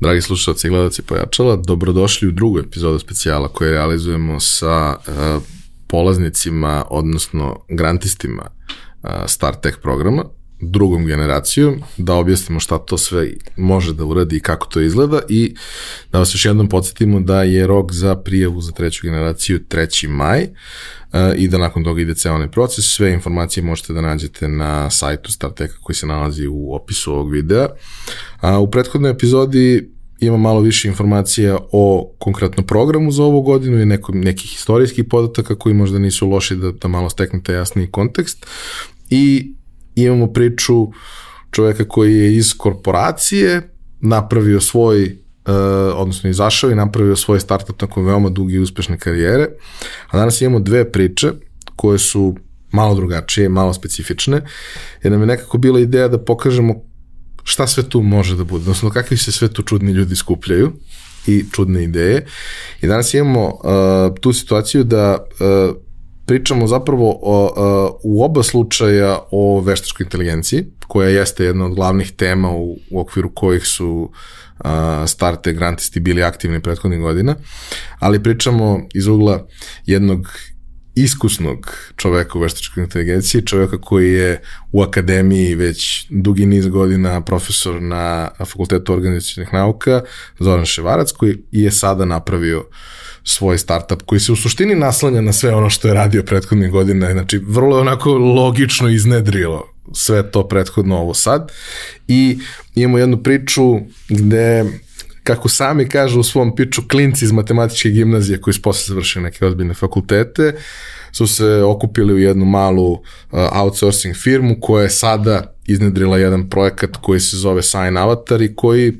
Dragi slušalci i gledalci Pojačala, dobrodošli u drugu epizodu specijala koju realizujemo sa uh, polaznicima, odnosno grantistima uh, StarTech programa, drugom generacijom, da objasnimo šta to sve može da uradi i kako to izgleda i da vas još jednom podsjetimo da je rok za prijavu za treću generaciju 3. maj uh, i da nakon toga ide ceo onaj proces. Sve informacije možete da nađete na sajtu StarTeka koji se nalazi u opisu ovog videa. A, u prethodnoj epizodi ima malo više informacija o konkretno programu za ovu godinu i neko, nekih istorijskih podataka koji možda nisu loši da, da malo steknete jasniji kontekst. I imamo priču čoveka koji je iz korporacije napravio svoj uh, odnosno izašao i napravio svoj startup nakon veoma duge i uspešne karijere. A danas imamo dve priče koje su malo drugačije, malo specifične, jer nam je nekako bila ideja da pokažemo šta sve tu može da bude, odnosno kakvi se sve tu čudni ljudi skupljaju i čudne ideje. I danas imamo uh, tu situaciju da uh, pričamo zapravo o, uh, u oba slučaja o veštačkoj inteligenciji, koja jeste jedna od glavnih tema u, u okviru kojih su uh, starte grantisti bili aktivni prethodnih godina, ali pričamo iz ugla jednog iskusnog čoveka u veštačkoj inteligenciji, čoveka koji je u akademiji već dugi niz godina profesor na Fakultetu organizacijnih nauka, Zoran Ševarac, koji je sada napravio svoj startup koji se u suštini naslanja na sve ono što je radio prethodnih godina, znači vrlo je onako logično iznedrilo sve to prethodno ovo sad. I imamo jednu priču gde kako sami kažu u svom piču, klinci iz matematičke gimnazije koji su posle završili neke odbiljne fakultete, su se okupili u jednu malu uh, outsourcing firmu koja je sada iznedrila jedan projekat koji se zove Sign Avatar i koji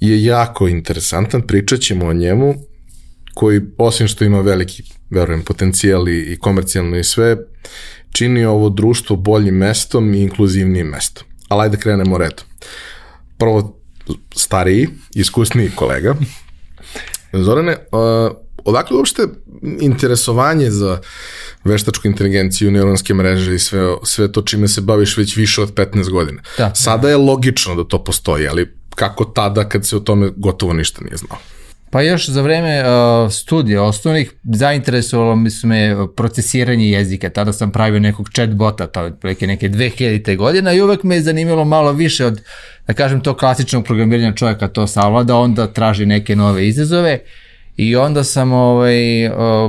je jako interesantan, pričat ćemo o njemu, koji osim što ima veliki, verujem, potencijal i, i komercijalno i sve, čini ovo društvo boljim mestom i inkluzivnijim mestom. Ali ajde krenemo redom. Prvo, stariji, iskusniji kolega. Zorane, uh, odakle uopšte interesovanje za veštačku inteligenciju, neuronske mreže i sve, sve to čime se baviš već više od 15 godina. Da, Sada je logično da to postoji, ali kako tada kad se o tome gotovo ništa nije znao? Pa još za vreme uh, studija osnovnih zainteresovalo mi su me procesiranje jezika. Tada sam pravio nekog chatbota, to je neke 2000. godina i uvek me je zanimalo malo više od, da kažem, to klasičnog programiranja čovjeka to savlada, onda traži neke nove izazove. Uh, I onda sam ovaj,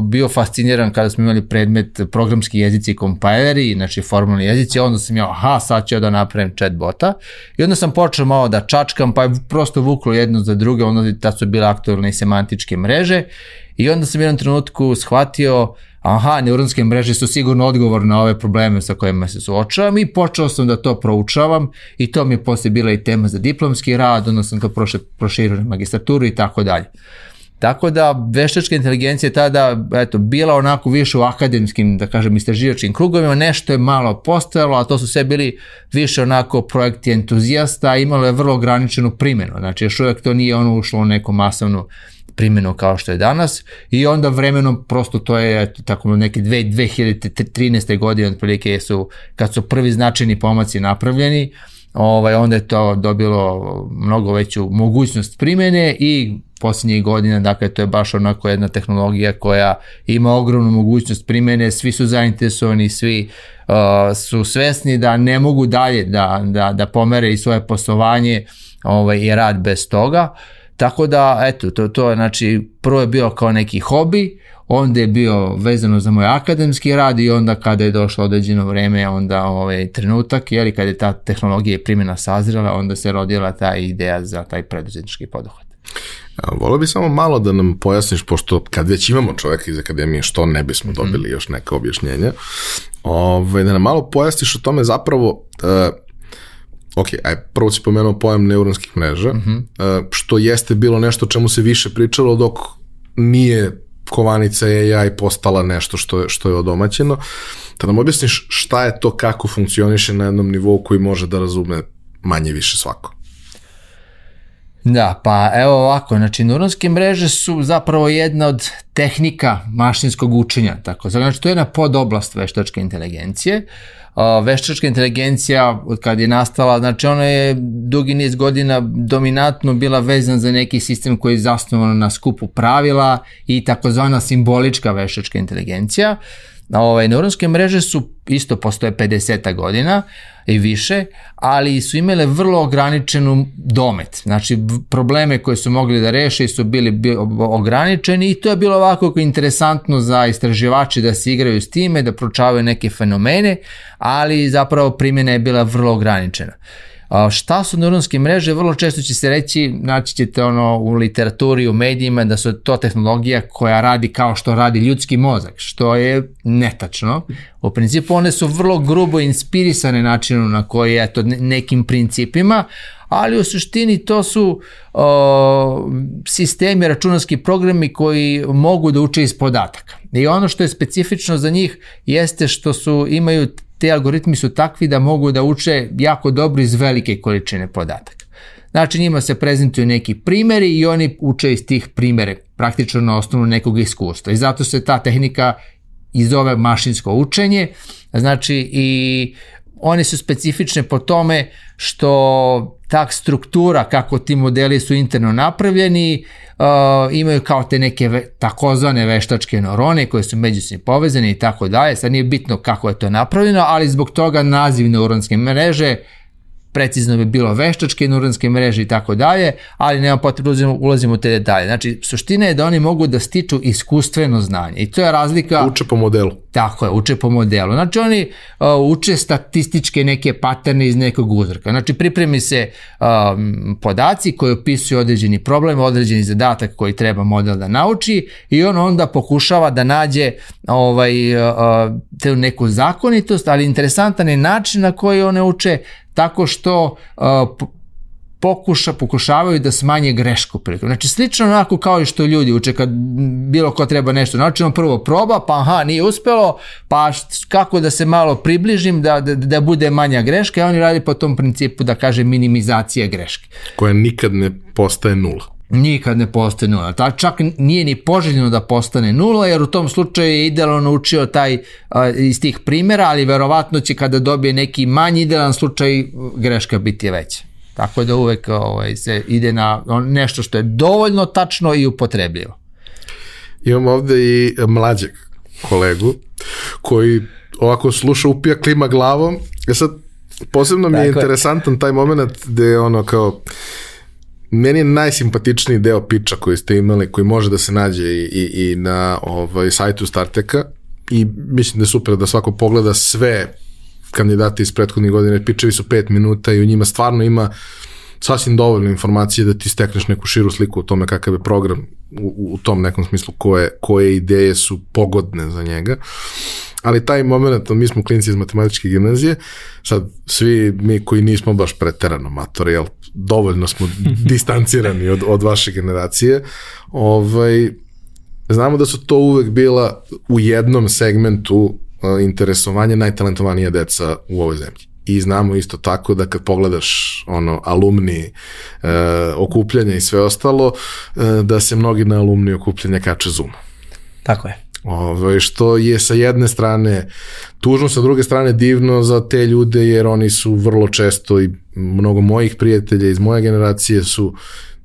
bio fasciniran kada smo imali predmet programski jezici i kompajleri, znači formalni jezici, onda sam ja, aha, sad ću ja da napravim chatbota. I onda sam počeo malo da čačkam, pa je prosto vuklo jedno za druge, onda ta su bile aktualne i semantičke mreže. I onda sam u jednom trenutku shvatio, aha, neuronske mreže su sigurno odgovor na ove probleme sa kojima se suočavam i počeo sam da to proučavam i to mi je posle bila i tema za diplomski rad, onda sam to proširio na magistraturu i tako dalje. Tako da veštačka inteligencija je tada eto, bila onako više u akademskim, da kažem, istraživačkim krugovima, nešto je malo postojalo, a to su sve bili više onako projekti entuzijasta, imalo je vrlo ograničenu primjenu, znači još uvek to nije ono ušlo u neku masovnu primjenu kao što je danas i onda vremenom prosto to je eto, tako neke 2013. godine otprilike su kad su prvi značajni pomaci napravljeni ovaj, onda je to dobilo mnogo veću mogućnost primjene i posljednjih godina, dakle to je baš onako jedna tehnologija koja ima ogromnu mogućnost primjene, svi su zainteresovani, svi uh, su svesni da ne mogu dalje da, da, da pomere i svoje poslovanje ovaj, i rad bez toga. Tako da, eto, to, to je, znači, prvo je bio kao neki hobi, onda je bio vezano za moj akademski rad i onda kada je došlo određeno vreme, onda ovaj trenutak, jeli, kada je ta tehnologija i primjena sazrela, onda se rodila ta ideja za taj preduzetnički poduhvat. Volio bi samo malo da nam pojasniš, pošto kad već imamo čoveka iz akademije, što ne bismo mhm. dobili još neka objašnjenja, ovaj, da nam malo pojasniš o tome zapravo, uh, ok, aj, prvo si pomenuo pojam neuronskih mreža, uh -huh. uh, što jeste bilo nešto čemu se više pričalo dok nije kovanica AI postala nešto što je, što je odomaćeno. Da nam objasniš šta je to, kako funkcioniše na jednom nivou koji može da razume manje više svako. Da, pa evo ovako, znači neuronske mreže su zapravo jedna od tehnika mašinskog učenja, tako znači to je jedna podoblast veštačke inteligencije. Veštačka inteligencija od kad je nastala, znači ona je dugi niz godina dominantno bila vezana za neki sistem koji je zasnovan na skupu pravila i takozvana simbolička veštačka inteligencija. Ovaj, neuronske mreže su isto postoje 50 godina i više, ali su imale vrlo ograničenu domet. Znači, probleme koje su mogli da reše su bili ograničeni i to je bilo ovako interesantno za istraživače da se igraju s time, da pročavaju neke fenomene, ali zapravo primjena je bila vrlo ograničena. Šta su neuronske mreže? Vrlo često će se reći, naći ćete ono u literaturi, u medijima, da su to tehnologija koja radi kao što radi ljudski mozak, što je netačno. U principu one su vrlo grubo inspirisane načinom na koji je to nekim principima, ali u suštini to su o, sistemi, računarski programi koji mogu da uče iz podataka. I ono što je specifično za njih jeste što su imaju te algoritmi su takvi da mogu da uče jako dobro iz velike količine podataka. Znači njima se prezentuju neki primeri i oni uče iz tih primere praktično na osnovu nekog iskustva. I zato se ta tehnika i zove mašinsko učenje. Znači i one su specifične po tome što tak struktura kako ti modeli su interno napravljeni uh, imaju kao te neke ve, takozvane veštačke neurone koje su međusobno povezane i tako dalje. Sad nije bitno kako je to napravljeno, ali zbog toga naziv neuronske mreže precizno bi bilo veštačke neuronske mreže i tako dalje, ali nema potrebe da ulazimo u te detalje. Znači, suština je da oni mogu da stiču iskustveno znanje i to je razlika... Uče po modelu. Tako je, uče po modelu. Znači, oni uh, uče statističke neke paterne iz nekog uzorka. Znači, pripremi se um, podaci koji opisuju određeni problem, određeni zadatak koji treba model da nauči i on onda pokušava da nađe ovaj, uh, neku zakonitost, ali interesantan je način na koji one uče tako što uh, pokuša, pokušavaju da smanje grešku prilikom. Znači slično onako kao i što ljudi uče kad bilo ko treba nešto nauči, on prvo proba, pa aha, nije uspelo, pa kako da se malo približim da, da, da bude manja greška i oni radi po tom principu da kaže minimizacija greške. Koja nikad ne postaje nula nikad ne postaje nula. Ta, čak nije ni poželjno da postane nula, jer u tom slučaju je idealno naučio taj a, iz tih primjera, ali verovatno će kada dobije neki manji idealan slučaj greška biti veća. Tako da uvek ovaj, se ide na nešto što je dovoljno tačno i upotrebljivo. Imam ovde i mlađeg kolegu koji ovako sluša, upija klima glavom. Ja sad, posebno mi je Tako interesantan je. taj moment gde je ono kao meni je najsimpatičniji deo piča koji ste imali, koji može da se nađe i, i, i na ovaj, sajtu Starteka i mislim da je super da svako pogleda sve kandidati iz prethodnih godine, pičevi su 5 minuta i u njima stvarno ima sasvim dovoljno informacije da ti stekneš neku širu sliku o tome kakav je program u, u tom nekom smislu koje, koje ideje su pogodne za njega. Ali taj moment, mi smo klinci iz matematičke gimnazije, sad svi mi koji nismo baš preterano matori, jel, dovoljno smo distancirani od, od vaše generacije, ovaj, znamo da su to uvek bila u jednom segmentu interesovanje najtalentovanija deca u ovoj zemlji. I znamo isto tako da kad pogledaš ono alumni e, okupljanja i sve ostalo, e, da se mnogi na alumni okupljanja kače Zoom. Tako je. Ove, što je sa jedne strane tužno, sa druge strane divno za te ljude jer oni su vrlo često i mnogo mojih prijatelja iz moje generacije su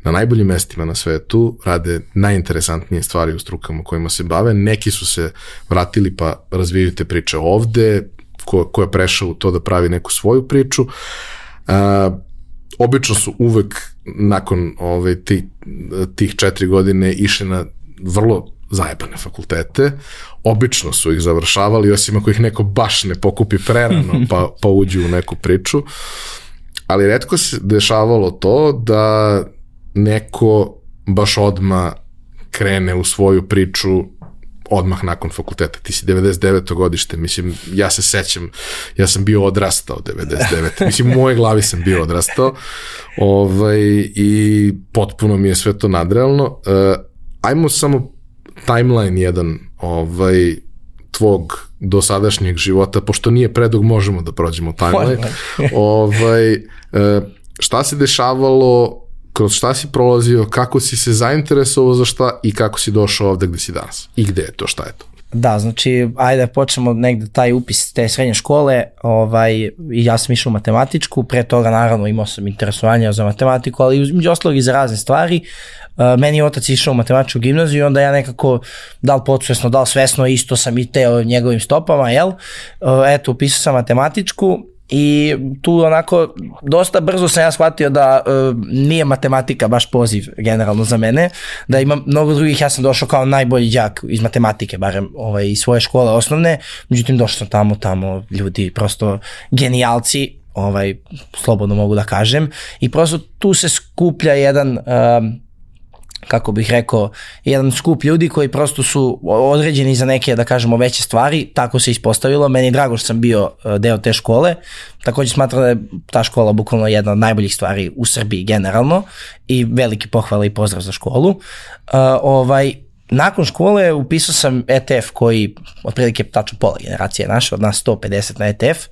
na najboljim mestima na svetu, rade najinteresantnije stvari u strukama kojima se bave. Neki su se vratili pa razvijaju te priče ovde, ko, ko je prešao u to da pravi neku svoju priču. A, obično su uvek nakon ove, tih, tih četiri godine išli na vrlo zajebane fakultete, obično su ih završavali, osim ako ih neko baš ne pokupi prerano pa, pa uđu u neku priču, ali redko se dešavalo to da neko baš odma krene u svoju priču odmah nakon fakulteta. Ti si 99. godište, mislim, ja se sećam, ja sam bio odrastao 99. Mislim, u mojoj glavi sam bio odrastao ovaj, i potpuno mi je sve to nadrealno. Uh, ajmo samo timeline jedan ovaj, tvog dosadašnjeg života, pošto nije predug, možemo da prođemo timeline. ovaj, uh, šta se dešavalo kroz šta si prolazio, kako si se zainteresovao za šta i kako si došao ovde gde si danas. I gde je to, šta je to? Da, znači, ajde počnemo negde taj upis te srednje škole, ovaj, ja sam išao u matematičku, pre toga naravno imao sam interesovanje za matematiku, ali između ostalog i za razne stvari. Uh, meni je otac išao u matematičku gimnaziju i onda ja nekako, da li podsvesno, da li svesno, isto sam i teo njegovim stopama, jel? Uh, eto, upisao sam matematičku i tu onako dosta brzo sam ja shvatio da uh, nije matematika baš poziv generalno za mene, da ima mnogo drugih, ja sam došao kao najbolji đak iz matematike, barem ovaj, iz svoje škole osnovne, međutim došao sam tamo, tamo ljudi prosto genijalci, ovaj, slobodno mogu da kažem, i prosto tu se skuplja jedan um, kako bih rekao, jedan skup ljudi koji prosto su određeni za neke, da kažemo, veće stvari, tako se ispostavilo. Meni je drago što sam bio e, deo te škole, takođe smatram da je ta škola bukvalno jedna od najboljih stvari u Srbiji generalno i veliki pohvala i pozdrav za školu. Uh, ovaj, nakon škole upisao sam ETF koji otprilike tačno pola generacije naše, od nas 150 na ETF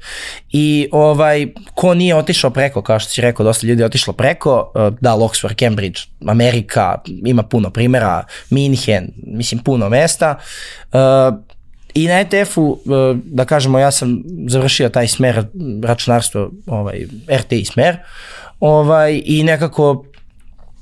i ovaj, ko nije otišao preko, kao što si rekao, dosta ljudi je otišlo preko, eh, da, Oxford, Cambridge, Amerika, ima puno primjera, Minhen, mislim puno mesta, uh, I na ETF-u, eh, da kažemo, ja sam završio taj smer računarstvo, ovaj, RTI smer, ovaj, i nekako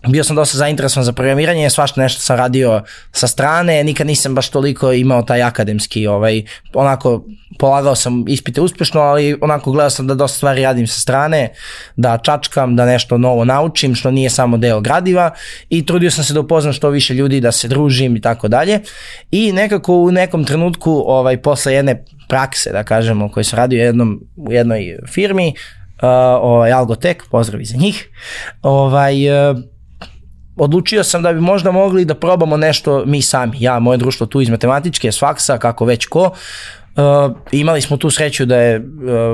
bio sam dosta zainteresovan za programiranje, svašta nešto sam radio sa strane, nikad nisam baš toliko imao taj akademski, ovaj, onako polagao sam ispite uspešno, ali onako gledao sam da dosta stvari radim sa strane, da čačkam, da nešto novo naučim, što nije samo deo gradiva i trudio sam se da upoznam što više ljudi, da se družim i tako dalje. I nekako u nekom trenutku, ovaj, posle jedne prakse, da kažemo, koju sam radio jednom, u jednoj firmi, uh, ovaj, Algotek, pozdravi za njih, ovaj, uh, odlučio sam da bi možda mogli da probamo nešto mi sami, ja, moje društvo tu iz matematičke, s faksa, kako već ko, Uh, imali smo tu sreću da je uh,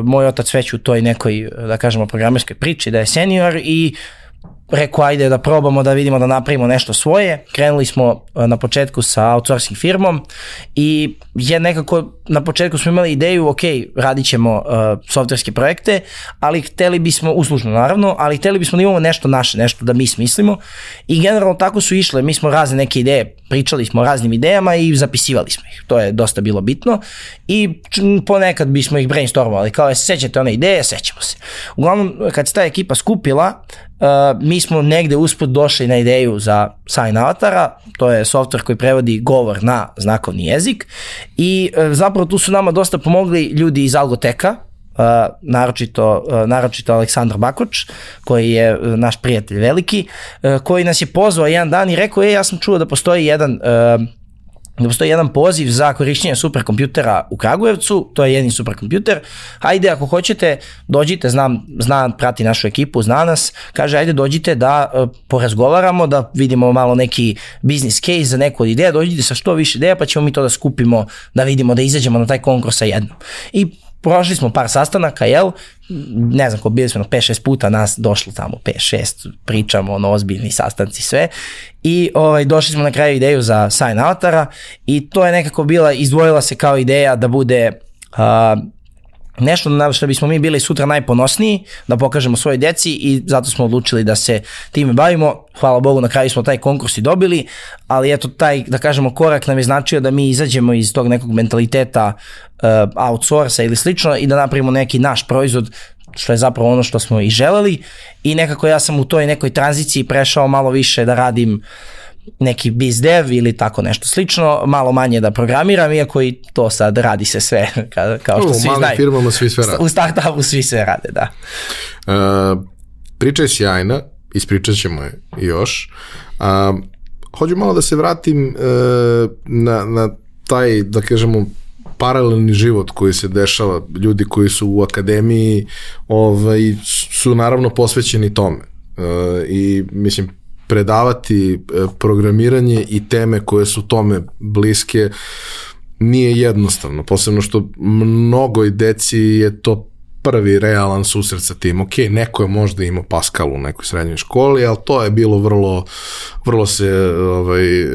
moj otac već u toj nekoj, da kažemo, programerskoj priči, da je senior i rekao ajde da probamo da vidimo da napravimo nešto svoje. Krenuli smo e, na početku sa outsourcing firmom i je nekako na početku smo imali ideju, ok, radit ćemo uh, softverske projekte, ali hteli bismo, uslužno naravno, ali hteli bismo da imamo nešto naše, nešto da mi smislimo i generalno tako su išle, mi smo razne neke ideje, pričali smo o raznim idejama i zapisivali smo ih, to je dosta bilo bitno i ponekad bismo ih brainstormovali, kao je sećate one ideje, sećamo se. Uglavnom, kad se ta ekipa skupila, Uh, mi smo negde usput došli na ideju za Sign Avatara, to je software koji prevodi govor na znakovni jezik i uh, zapravo tu su nama dosta pomogli ljudi iz Algoteka, Uh, naročito, uh, naročito Aleksandar Bakoč, koji je uh, naš prijatelj veliki, uh, koji nas je pozvao jedan dan i rekao, e, ja sam čuo da postoji jedan uh, da postoji jedan poziv za korišćenje superkompjutera u Kragujevcu, to je jedni superkompjuter, hajde ako hoćete, dođite, znam, zna, prati našu ekipu, zna nas, kaže ajde dođite da uh, porazgovaramo, da vidimo malo neki business case za neku od ideja, dođite sa što više ideja pa ćemo mi to da skupimo, da vidimo, da izađemo na taj konkurs sa jednom. I prošli smo par sastanaka, jel, ne znam ko bili smo 5-6 puta nas došlo tamo 5-6, pričamo ono ozbiljni sastanci sve. I ovaj, došli smo na kraju ideju za sign avatara i to je nekako bila, izdvojila se kao ideja da bude uh, nešto na što bismo mi bili sutra najponosniji, da pokažemo svoje deci i zato smo odlučili da se time bavimo. Hvala Bogu, na kraju smo taj konkurs i dobili, ali eto taj, da kažemo, korak nam je značio da mi izađemo iz tog nekog mentaliteta uh, outsourca ili slično i da napravimo neki naš proizvod što je zapravo ono što smo i želeli i nekako ja sam u toj nekoj tranziciji prešao malo više da radim uh, neki biz dev ili tako nešto slično, malo manje da programiram, iako i to sad radi se sve, kao što u, svi znaju. U firmama svi sve rade. U startupu svi sve rade, da. Uh, priča je sjajna, ispričat ćemo je još. Uh, hoću malo da se vratim uh, na, na taj, da kažemo, paralelni život koji se dešava, ljudi koji su u akademiji ovaj, su naravno posvećeni tome. Uh, I mislim, predavati e, programiranje i teme koje su tome bliske nije jednostavno, posebno što mnogoj deci je to prvi realan susret sa tim. Ok, neko je možda imao Pascal u nekoj srednjoj školi, ali to je bilo vrlo, vrlo se ovaj, e,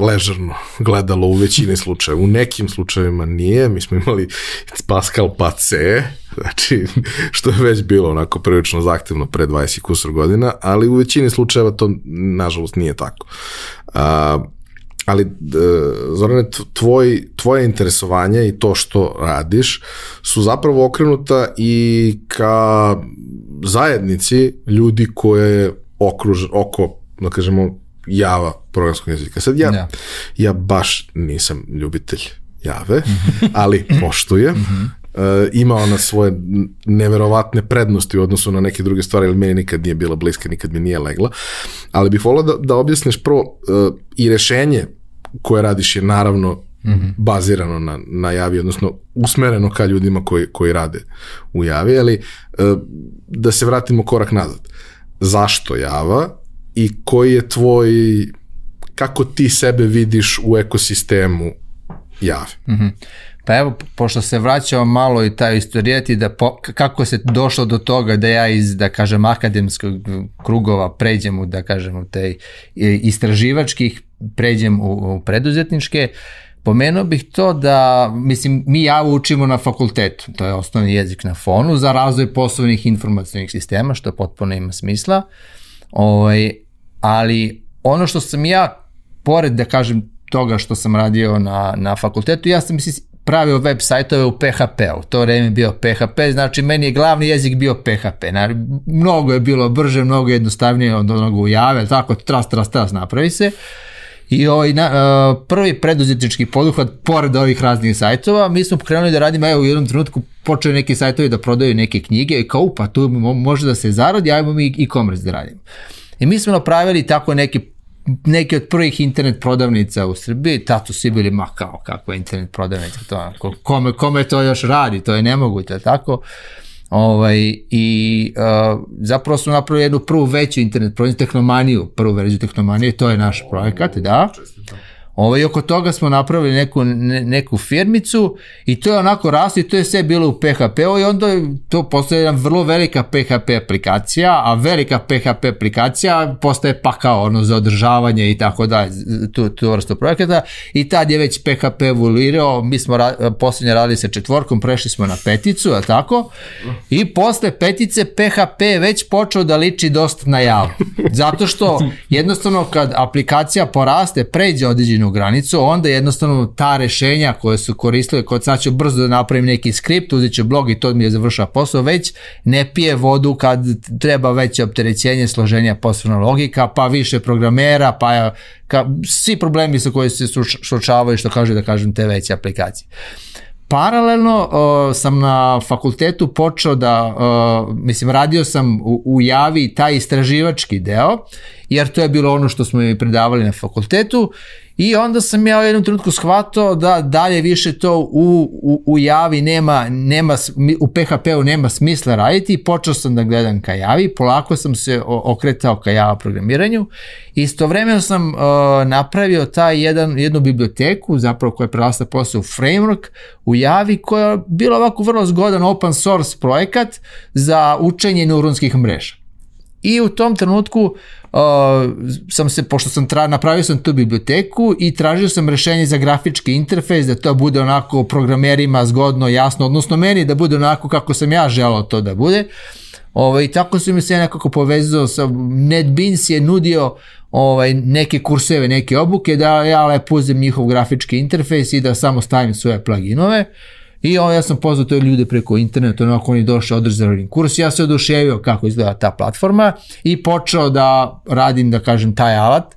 ležerno gledalo u većini slučajeva. U nekim slučajevima nije, mi smo imali Pascal pa C, znači, što je već bilo onako prilično zahtevno pre 20 kusur godina, ali u većini slučajeva to, nažalost, nije tako. A, ali e, Zorane, tvoj, tvoje interesovanje i to što radiš su zapravo okrenuta i ka zajednici ljudi koje okruž, oko, da kažemo, java programskog jezika. Sad ja, ja. ja baš nisam ljubitelj jave, ali poštuje. Uh, ima ona svoje neverovatne prednosti u odnosu na neke druge stvari, ali meni nikad nije bila bliska, nikad mi nije legla. Ali bih volao da, da objasniš prvo uh, i rešenje koje radiš je naravno mm -hmm. bazirano na, na javi, odnosno usmereno ka ljudima koji, koji rade u javi, ali uh, da se vratimo korak nazad. Zašto java i koji je tvoj, kako ti sebe vidiš u ekosistemu jave? Mm -hmm. Pa evo, pošto se vraćao malo i taj istorijeti, da po, kako se došlo do toga da ja iz, da kažem, akademskog krugova pređem u, da kažem, u te istraživačkih, pređem u, u preduzetničke, Pomenuo bih to da, mislim, mi ja učimo na fakultetu, to je osnovni jezik na fonu, za razvoj poslovnih informacijnih sistema, što potpuno ima smisla, ovaj, ali ono što sam ja, pored da kažem toga što sam radio na, na fakultetu, ja sam pravio web sajtove u PHP-u. To vreme bio PHP, znači meni je glavni jezik bio PHP. Mnogo je bilo brže, mnogo jednostavnije od onog u jave, tako tras, tras, tras napravi se. I ovaj, na, uh, prvi preduzetnički poduhvat, pored ovih raznih sajtova, mi smo krenuli da radimo, evo u jednom trenutku počeli neki sajtovi da prodaju neke knjige i kao, pa tu može da se zaradi, ajmo mi e-commerce da radimo. I mi smo napravili tako neki neke od prvih internet prodavnica u Srbiji, tato svi bili, ma kao, kakva internet prodavnica, to, kome, kome to još radi, to je nemoguće, tako? Ovaj, I uh, zapravo smo napravili jednu prvu veću internet prodavnicu, tehnomaniju, prvu verziju tehnomanije, to je naš projekat, da. Čestitam. Ovaj, oko toga smo napravili neku, ne, neku firmicu i to je onako raslo i to je sve bilo u PHP-u i onda to postaje jedna vrlo velika PHP aplikacija, a velika PHP aplikacija postaje pa kao ono za održavanje i tako da, tu, tu vrstu projekata i tad je već PHP evoluirao, mi smo ra, poslednje radili sa četvorkom, prešli smo na peticu, a tako, i posle petice PHP je već počeo da liči dosta na jav. Zato što jednostavno kad aplikacija poraste, pređe određenu određenu granicu, onda jednostavno ta rešenja koje su koristile, kod sad ću brzo da napravim neki skript, uzet ću blog i to mi je završao posao, već ne pije vodu kad treba veće opterećenje, složenja poslovna logika, pa više programera, pa ka, svi problemi sa koji se suočavaju, što kaže da kažem, te veće aplikacije. Paralelno uh, sam na fakultetu počeo da, uh, mislim, radio sam u, u javi taj istraživački deo, jer to je bilo ono što smo i predavali na fakultetu I onda sam ja u jednom trenutku shvatao da dalje više to u, u, u javi nema, nema, u PHP-u nema smisla raditi i počeo sam da gledam ka javi, polako sam se okretao ka java programiranju. Istovremeno sam uh, napravio taj jedan, jednu biblioteku, zapravo koja je prelasta posle u framework u javi, koja je bila ovako vrlo zgodan open source projekat za učenje neuronskih mreža. I u tom trenutku uh, sam se, pošto sam tra, napravio sam tu biblioteku i tražio sam rešenje za grafički interfejs, da to bude onako programerima zgodno, jasno, odnosno meni da bude onako kako sam ja želao to da bude. Ovaj, tako su mi se nekako povezao sa NetBeans je nudio ovaj, neke kurseve, neke obuke, da ja lepo uzem njihov grafički interfejs i da samo stavim svoje pluginove. Uh, I ovo, ja sam pozvao te ljude preko interneta, onako oni došli, održali kurs, ja se oduševio kako izgleda ta platforma i počeo da radim, da kažem, taj alat.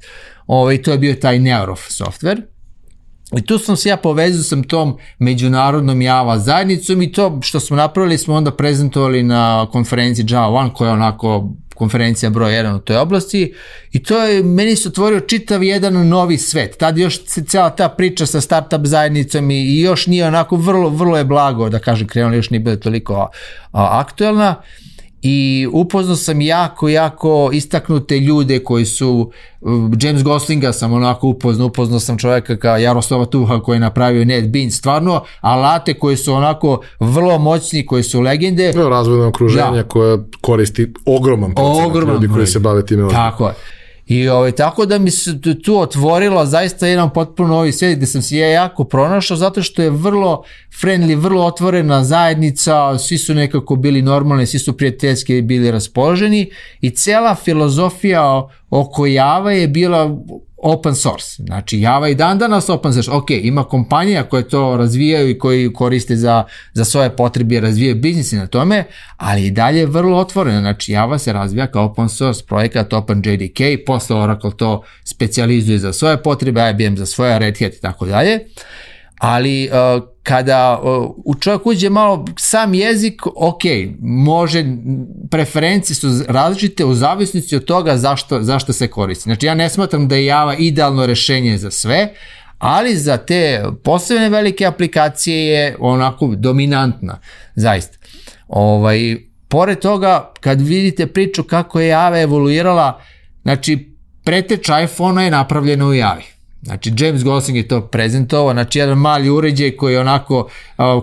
Ovaj, to je bio taj Neurof software. I tu sam se ja povezao sam tom međunarodnom Java zajednicom i to što smo napravili smo onda prezentovali na konferenciji Java One koja je onako konferencija broj 1 u toj oblasti i to je, meni se otvorio čitav jedan novi svet. Tad još se cijela ta priča sa startup zajednicom i, i još nije onako vrlo, vrlo je blago, da kažem, krenula još nije bila toliko a, a, aktuelna i upoznao sam jako, jako istaknute ljude koji su, uh, James Goslinga sam onako upoznao, upoznao sam čoveka kao Jaroslava Tuha koji je napravio NetBeans, stvarno alate koji su onako vrlo moćni, koji su legende. No, razvojno okruženje da. koje koristi ogroman procenat ogroman ljudi koji se bave time. Tako je. I ovaj, tako da mi se tu otvorilo zaista jedan potpuno novi svijet gde sam se ja jako pronašao zato što je vrlo friendly, vrlo otvorena zajednica, svi su nekako bili normalni, svi su prijateljski bili raspoloženi i cela filozofija oko Java je bila open source. Znači Java i dan danas open source. Ok, ima kompanija koje to razvijaju i koji koriste za, za svoje potrebe i razvijaju biznisi na tome, ali i dalje je vrlo otvoreno. Znači Java se razvija kao open source projekat OpenJDK, posle Oracle to specializuje za svoje potrebe, IBM za svoje Red Hat i tako dalje. Ali uh, kada u čovjek uđe malo sam jezik, ok, može, preferencije su različite u zavisnici od toga zašto, zašto se koristi. Znači ja ne smatram da je Java idealno rešenje za sve, ali za te posebne velike aplikacije je onako dominantna, zaista. Ovaj, pored toga, kad vidite priču kako je Java evoluirala, znači preteč iPhone-a je napravljena u Javi Znači, James Gosling je to prezentovao, znači jedan mali uređaj koji je onako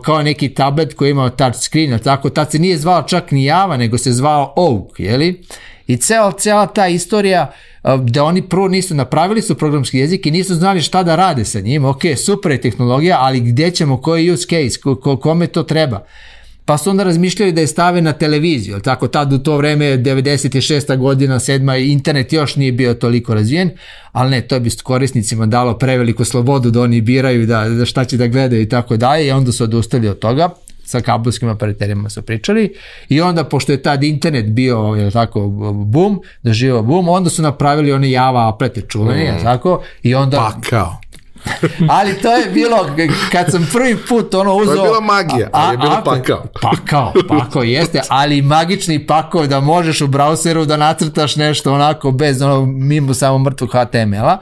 kao neki tablet koji je imao touch screen, tako, tad se nije zvao čak ni Java, nego se zvao Oak, jeli? I cela, cela ta istorija da oni prvo nisu napravili su programski jezik i nisu znali šta da rade sa njim, ok, super je tehnologija, ali gde ćemo, koji use case, ko, kome to treba? Pa su onda razmišljali da je stave na televiziju, tako tad u to vreme 96. godina, 7. internet još nije bio toliko razvijen, ali ne, to bi korisnicima dalo preveliku slobodu da oni biraju da, da šta će da gledaju i tako dalje i onda su odustali od toga sa kabelskim operaterima su pričali i onda pošto je tad internet bio je tako bum, doživao bum, onda su napravili one Java aplete čuvene, mm. tako, i onda pa kao Ali to je bilo, kad sam prvi put ono uzao... To je bila magija, a, ali je bilo pakao. Pakao, pakao jeste, ali magični pakao da možeš u brauseru da nacrtaš nešto onako bez ono, mimo samo mrtvog HTML-a.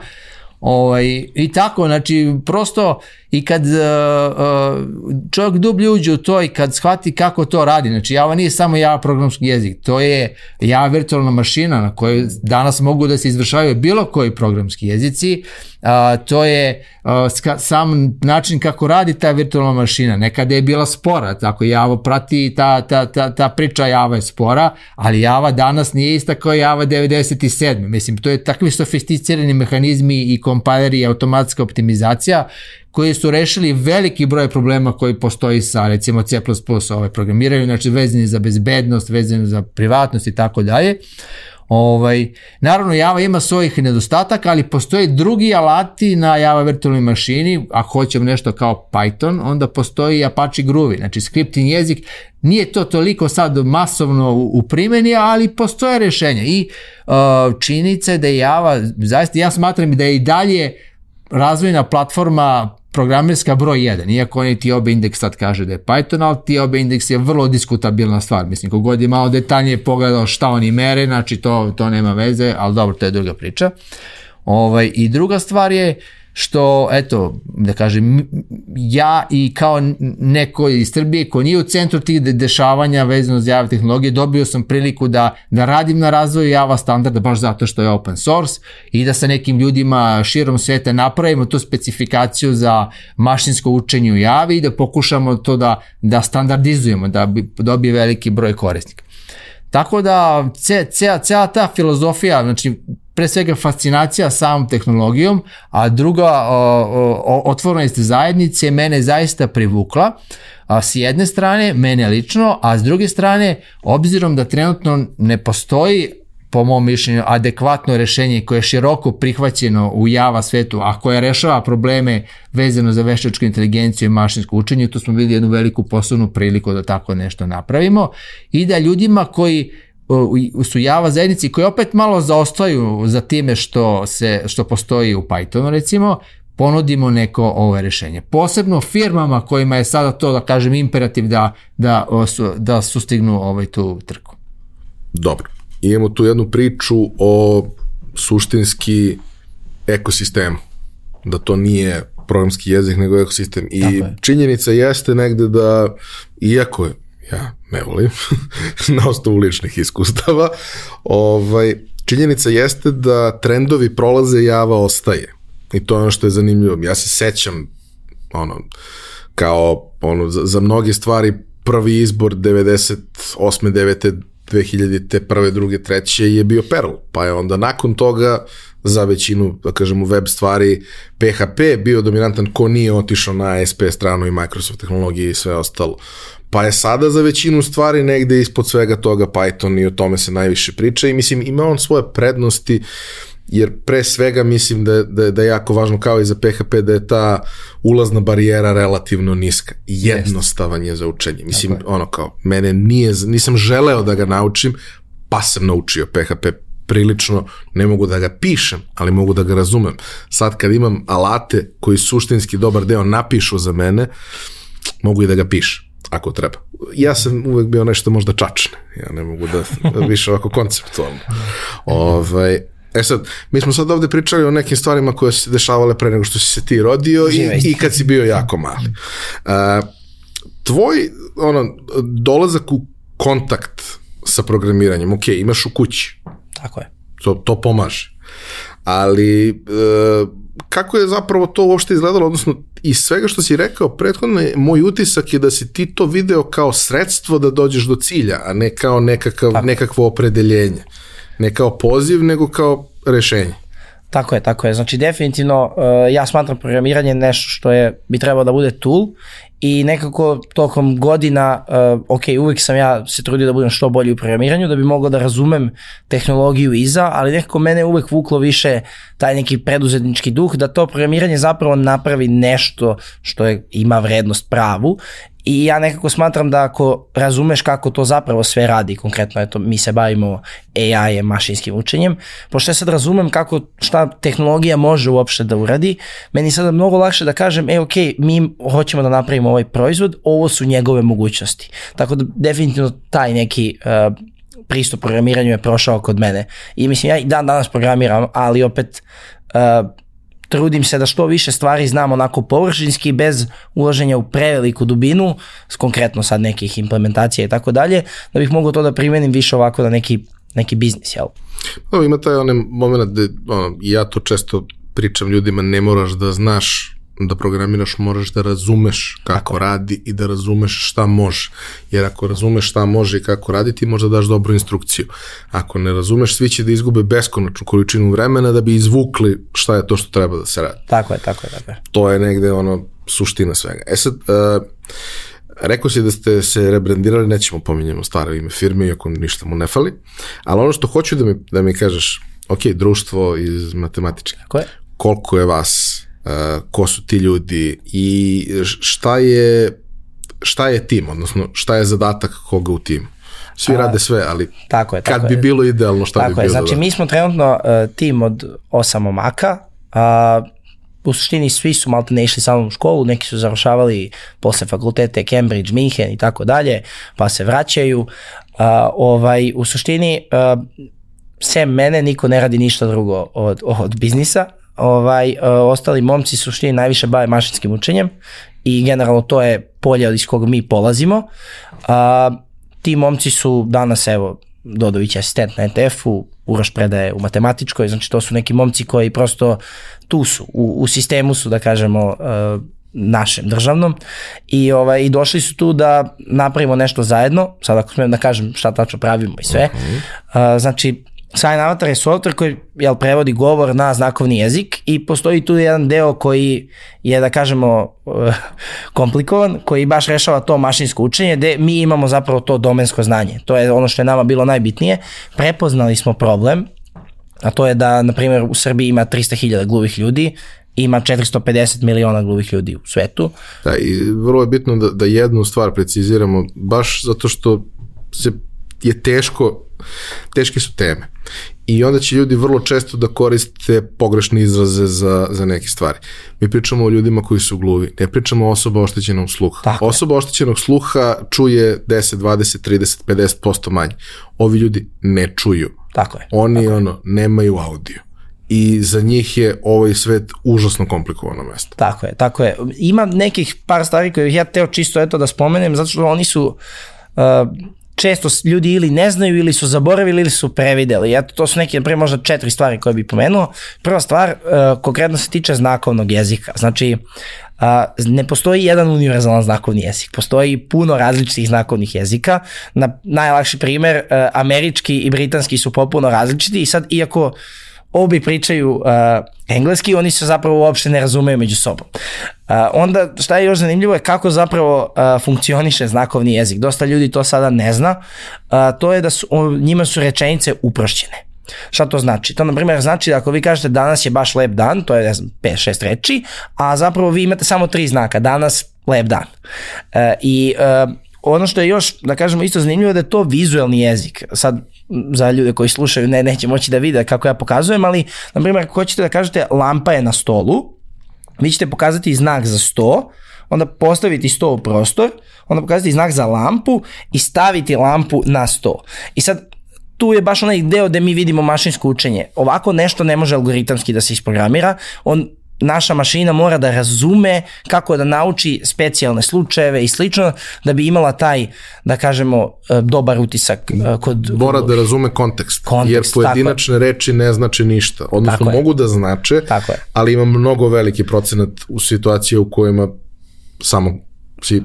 Ovaj, I tako, znači, prosto i kad uh, čovjek dublje uđe u to i kad shvati kako to radi, znači Java nije samo Java programski jezik, to je Java virtualna mašina na kojoj danas mogu da se izvršavaju bilo koji programski jezici, uh, to je uh, sam način kako radi ta virtualna mašina, nekada je bila spora, tako Java prati ta, ta, ta, ta priča Java je spora, ali Java danas nije ista kao Java 97. Mislim, to je takvi sofisticirani mehanizmi i kompileri i automatska optimizacija koji su rešili veliki broj problema koji postoji sa recimo C++ ovaj, programiraju, znači vezani za bezbednost, vezani za privatnost i tako dalje. Ovaj, naravno Java ima svojih nedostataka, ali postoje drugi alati na Java virtualnoj mašini, ako hoćemo nešto kao Python, onda postoji Apache Groovy, znači scripting jezik, nije to toliko sad masovno u, primjeni, ali postoje rešenja i uh, činjenica je da je Java, zaista ja smatram da je i dalje razvojna platforma programerska broj 1, iako oni ti obe indeks sad kaže da je Python, ali ti obe indeks je vrlo diskutabilna stvar. Mislim, kogod je malo detaljnije pogledao šta oni mere, znači to, to nema veze, ali dobro, to je druga priča. Ovaj, I druga stvar je, uh, što, eto, da kažem, ja i kao neko iz Srbije ko nije u centru tih dešavanja vezano za jave tehnologije, dobio sam priliku da, da radim na razvoju java standarda baš zato što je open source i da sa nekim ljudima širom sveta napravimo tu specifikaciju za mašinsko učenje u javi i da pokušamo to da, da standardizujemo, da bi dobije veliki broj korisnika. Tako da ce, cela ta filozofija, znači pre svega fascinacija samom tehnologijom, a druga otvorenost zajednice mene zaista privukla. A, s jedne strane, mene lično, a s druge strane, obzirom da trenutno ne postoji po mom mišljenju, adekvatno rešenje koje je široko prihvaćeno u Java svetu, a koje rešava probleme vezano za veštačku inteligenciju i mašinsko učenje, tu smo videli jednu veliku poslovnu priliku da tako nešto napravimo i da ljudima koji su Java zajednici koji opet malo zaostaju za time što, se, što postoji u Pythonu recimo, ponudimo neko ovo rešenje. Posebno firmama kojima je sada to, da kažem, imperativ da, da, da sustignu ovaj tu trku. Dobro. Imamo tu jednu priču o suštinski ekosistemu. Da to nije programski jezik, nego ekosistem. I činjenica jeste negde da, iako ja ne volim, na osnovu ličnih iskustava, ovaj, činjenica jeste da trendovi prolaze, java ostaje. I to je ono što je zanimljivo. Ja se sećam, ono, kao, ono, za, za mnoge stvari prvi izbor 98. 9. 2000. te prve, druge, treće je bio Perl, pa je onda nakon toga za većinu, da kažemo, web stvari PHP bio dominantan ko nije otišao na ASP stranu i Microsoft tehnologije i sve ostalo. Pa je sada za većinu stvari negde ispod svega toga Python i o tome se najviše priča i mislim ima on svoje prednosti jer pre svega mislim da, da, da je jako važno kao i za PHP da je ta ulazna barijera relativno niska. Jednostavan je za učenje. Mislim, ono kao, mene nije, nisam želeo da ga naučim, pa sam naučio PHP prilično, ne mogu da ga pišem, ali mogu da ga razumem. Sad kad imam alate koji suštinski dobar deo napišu za mene, mogu i da ga pišem ako treba. Ja sam uvek bio nešto možda čačne. Ja ne mogu da više ovako konceptualno. Ovaj, E sad, mi smo sad ovde pričali o nekim stvarima koje su se dešavale pre nego što si se ti rodio i, i kad si bio jako mali. Uh, tvoj ono, dolazak u kontakt sa programiranjem, ok, imaš u kući. Tako je. To, to pomaže. Ali e, kako je zapravo to uopšte izgledalo, odnosno iz svega što si rekao prethodno, moj utisak je da si ti to video kao sredstvo da dođeš do cilja, a ne kao nekakav, nekakvo opredeljenje. Ne kao poziv, nego kao rešenje. Tako je, tako je. Znači definitivno uh, ja smatram programiranje nešto što je bi trebalo da bude tool i nekako tokom godina, uh, ok, uvijek sam ja se trudio da budem što bolji u programiranju, da bi mogao da razumem tehnologiju iza, ali nekako mene uvijek vuklo više taj neki preduzetnički duh, da to programiranje zapravo napravi nešto što je, ima vrednost pravu I ja nekako smatram da ako razumeš kako to zapravo sve radi, konkretno eto, mi se bavimo AI, mašinskim učenjem, pošto ja sad razumem kako šta tehnologija može uopšte da uradi, meni sada mnogo lakše da kažem, e ok, mi hoćemo da napravimo ovaj proizvod, ovo su njegove mogućnosti. Tako da definitivno taj neki uh, pristup programiranju je prošao kod mene. I mislim, ja i dan danas programiram, ali opet uh, trudim se da što više stvari znam onako površinski bez ulaženja u preveliku dubinu, konkretno sad nekih implementacija i tako dalje, da bih mogao to da primenim više ovako na neki, neki biznis, jel? No, ima taj onaj moment da ono, ja to često pričam ljudima, ne moraš da znaš da programiraš moraš da razumeš kako Tako. radi i da razumeš šta može. Jer ako razumeš šta može i kako radi, ti možda daš dobru instrukciju. Ako ne razumeš, svi će da izgube beskonačnu količinu vremena da bi izvukli šta je to što treba da se radi. Tako je, tako je, tako je. To je negde ono suština svega. E sad, uh, Rekao si da ste se rebrandirali, nećemo pominjamo stare ime firme, iako ništa mu ne fali, ali ono što hoću da mi, da mi kažeš, ok, društvo iz matematičke. Tako je. Koliko je vas ko su ti ljudi i šta je šta je tim, odnosno šta je zadatak koga u timu. Svi A, rade sve, ali tako je, tako kad bi bilo idealno, šta tako bi bilo? Je. Znači, mi smo trenutno uh, tim od osam omaka, a uh, u suštini svi su malo ne išli samo u školu, neki su završavali posle fakultete Cambridge, Minhen i tako dalje, pa se vraćaju. Uh, ovaj, u suštini, uh, sem mene, niko ne radi ništa drugo od, od biznisa, ovaj, uh, ostali momci suštini najviše bave mašinskim učenjem i generalno to je polje iz koga mi polazimo. Uh, ti momci su danas, evo, Dodović asistent na NTF-u, Uroš predaje u matematičkoj, znači to su neki momci koji prosto tu su, u, u sistemu su, da kažemo, uh, našem državnom i ovaj i došli su tu da napravimo nešto zajedno sad ako smijem da kažem šta tačno pravimo i sve okay. uh, znači Sign Avatar je software koji jel, prevodi govor na znakovni jezik i postoji tu jedan deo koji je, da kažemo, komplikovan, koji baš rešava to mašinsko učenje, gde mi imamo zapravo to domensko znanje. To je ono što je nama bilo najbitnije. Prepoznali smo problem, a to je da, na primjer, u Srbiji ima 300.000 gluvih ljudi, ima 450 miliona gluvih ljudi u svetu. Da, i vrlo je bitno da, da jednu stvar preciziramo, baš zato što se je teško, teške su teme. I onda će ljudi vrlo često da koriste pogrešne izraze za, za neke stvari. Mi pričamo o ljudima koji su gluvi, ne pričamo o osoba oštećenog sluha. Tako osoba oštećenog sluha čuje 10, 20, 30, 50% manje. Ovi ljudi ne čuju. Tako je. Oni tako ono, nemaju audio i za njih je ovaj svet užasno komplikovano mesto. Tako je, tako je. Ima nekih par stvari koje ja teo čisto eto da spomenem, zato što oni su uh, često ljudi ili ne znaju ili su zaboravili ili su prevideli. Eto, to su neke, naprimjer, možda četiri stvari koje bih pomenuo. Prva stvar, uh, konkretno se tiče znakovnog jezika. Znači, uh, ne postoji jedan univerzalan znakovni jezik. Postoji puno različitih znakovnih jezika. Na, najlakši primer, uh, američki i britanski su popuno različiti i sad, iako obi pričaju uh, engleski, oni se zapravo uopšte ne razumeju među sobom. Uh, onda šta je još zanimljivo je kako zapravo uh, funkcioniše znakovni jezik. Dosta ljudi to sada ne zna. Uh, to je da su, njima su rečenice uprošćene. Šta to znači? To, na primjer, znači da ako vi kažete danas je baš lep dan, to je, ne znam, 5-6 reči, a zapravo vi imate samo tri znaka, danas, lep dan. E, I e, ono što je još, da kažemo, isto zanimljivo je da je to vizuelni jezik. Sad, za ljude koji slušaju, ne, neće moći da vide kako ja pokazujem, ali, na primjer, ako hoćete da kažete lampa je na stolu, vi ćete pokazati znak za sto, onda postaviti sto u prostor, onda pokazati znak za lampu i staviti lampu na sto. I sad, tu je baš onaj deo gde mi vidimo mašinsko učenje. Ovako nešto ne može algoritamski da se isprogramira, on naša mašina mora da razume kako da nauči specijalne slučajeve i slično da bi imala taj, da kažemo, e, dobar utisak e, kod... Mora da razume kontekst, Kontekst, jer pojedinačne reči ne znače ništa. Odnosno Tako je. mogu da znače, Tako je. ali ima mnogo veliki procenat u situacije u kojima samo si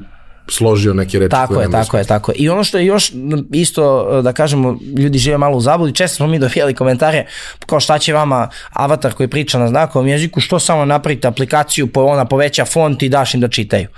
složio neke reči Tako koje je, tako je, tako je. I ono što je još isto, da kažemo, ljudi žive malo u zabludi, često smo mi dobijali komentare kao šta će vama avatar koji priča na znakovom jeziku, što samo napravite aplikaciju, po, ona poveća font i daš im da čitaju.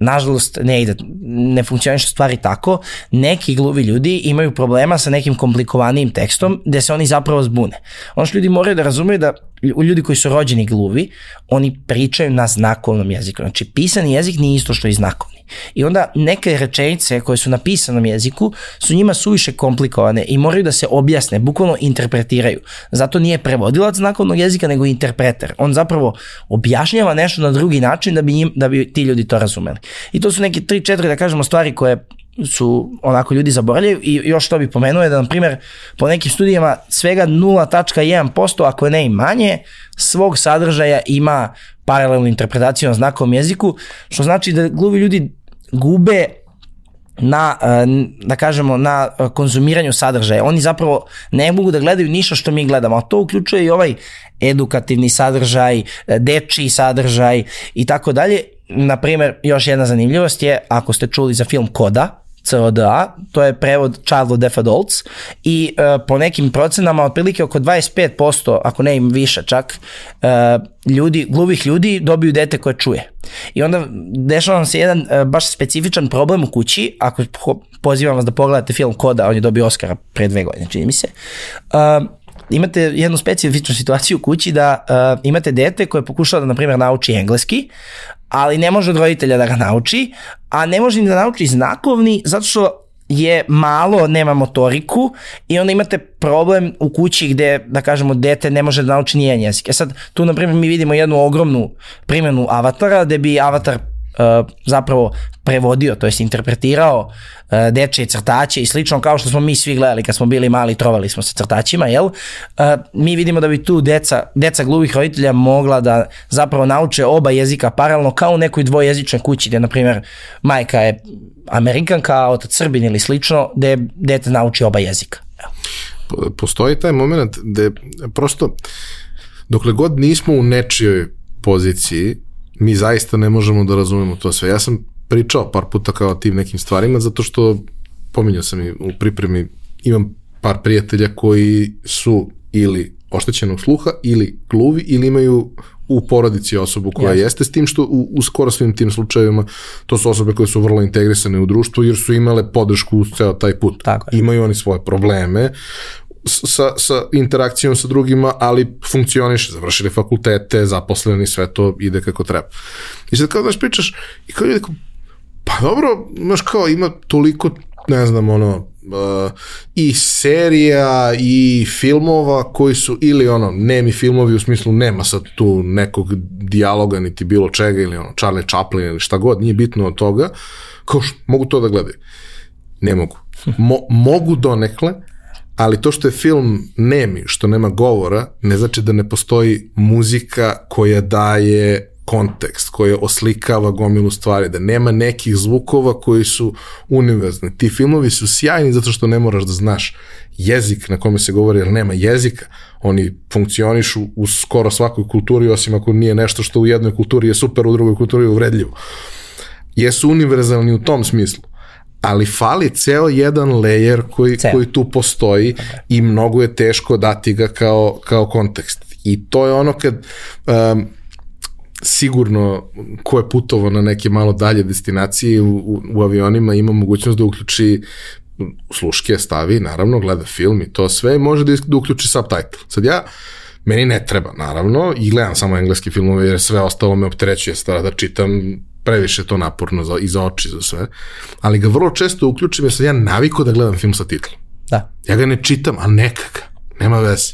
Nažalost, ne ide, ne funkcioniše stvari tako. Neki gluvi ljudi imaju problema sa nekim komplikovanijim tekstom gde se oni zapravo zbune. Ono što ljudi moraju da razumeju da ljudi koji su rođeni gluvi, oni pričaju na znakovnom jeziku. Znači, pisani jezik nije isto što i znakovni. I onda neke rečenice koje su na pisanom jeziku su njima suviše komplikovane i moraju da se objasne, bukvalno interpretiraju. Zato nije prevodilac znakovnog jezika, nego interpreter. On zapravo objašnjava nešto na drugi način da bi, njim, da bi ti ljudi to razumeli. I to su neke tri, četiri, da kažemo, stvari koje su onako ljudi zaboravljaju i još što bi pomenuo je da, na primjer, po nekim studijama svega 0.1%, ako ne i manje, svog sadržaja ima paralelnu interpretaciju na znakovom jeziku, što znači da gluvi ljudi gube na, eh, da kažemo, na konzumiranju sadržaja. Oni zapravo ne mogu da gledaju ništa što mi gledamo, a to uključuje i ovaj edukativni sadržaj, eh, dečiji sadržaj i tako dalje. Naprimer, još jedna zanimljivost je, ako ste čuli za film Koda, CODA, to je prevod Child of Deaf Adults i e, po nekim procenama otprilike oko 25%, ako ne im više čak, e, ljudi, gluvih ljudi dobiju dete koje čuje. I onda dešava nam se jedan e, baš specifičan problem u kući, ako po- pozivam vas da pogledate film Koda, on je dobio Oscara pre dve godine, čini mi se. E, imate jednu specifičnu situaciju u kući da uh, imate dete koje pokušava da, na primjer, nauči engleski, ali ne može od roditelja da ga nauči, a ne može ni da nauči znakovni zato što je malo, nema motoriku i onda imate problem u kući gde, da kažemo, dete ne može da nauči nijedan jezik. E sad, tu, na primjer, mi vidimo jednu ogromnu primjenu avatara, gde bi avatar zapravo prevodio, to jest interpretirao uh, dečje crtače i slično kao što smo mi svi gledali kad smo bili mali, trovali smo se crtačima, jel? Uh, mi vidimo da bi tu deca, deca gluvih roditelja mogla da zapravo nauče oba jezika paralelno kao u nekoj dvojezičnoj kući gde, na primjer, majka je Amerikanka, a otac Srbin ili slično, gde dete nauči oba jezika. Postoji taj moment gde prosto dokle god nismo u nečijoj poziciji, mi zaista ne možemo da razumemo to sve. Ja sam pričao par puta kao o tim nekim stvarima, zato što pominjao sam i u pripremi, imam par prijatelja koji su ili oštećenog sluha ili gluvi ili imaju u porodici osobu koja Jasno. jeste s tim što u, u skoro svim tim slučajevima to su osobe koje su vrlo integrisane u društvu jer su imale podršku uz ceo taj put. Tako je. Imaju oni svoje probleme sa, sa interakcijom sa drugima, ali funkcioniše, završili fakultete, zaposleni, sve to ide kako treba. I sad kao znaš pričaš i kao ljudi pa dobro, znaš kao ima toliko, ne znam, ono, uh, i serija i filmova koji su ili ono nemi filmovi u smislu nema sad tu nekog dijaloga niti bilo čega ili ono Charlie Chaplin ili šta god, nije bitno od toga, kao š, mogu to da gledaju. Ne mogu. Mo, mogu donekle, ali to što je film nemi, što nema govora, ne znači da ne postoji muzika koja daje kontekst, koji oslikava gomilu stvari, da nema nekih zvukova koji su univerzni. Ti filmovi su sjajni zato što ne moraš da znaš jezik na kome se govori, jer nema jezika. Oni funkcionišu u skoro svakoj kulturi, osim ako nije nešto što u jednoj kulturi je super, u drugoj kulturi je uvredljivo. Jesu univerzalni u tom smislu ali fali ceo jedan layer koji, ceo. koji tu postoji okay. i mnogo je teško dati ga kao, kao kontekst. I to je ono kad um, sigurno ko je putovo na neke malo dalje destinacije u, u, u avionima ima mogućnost da uključi sluške, stavi, naravno, gleda film i to sve, može da, da uključi subtitle. Sad ja, meni ne treba, naravno, i gledam samo engleski filmove, jer sve ostalo me opterećuje stara da čitam previše to naporno za, i za oči, za sve. Ali ga vrlo često uključim jer sam ja naviko da gledam film sa titlom. Da. Ja ga ne čitam, a nekaka, nema veze.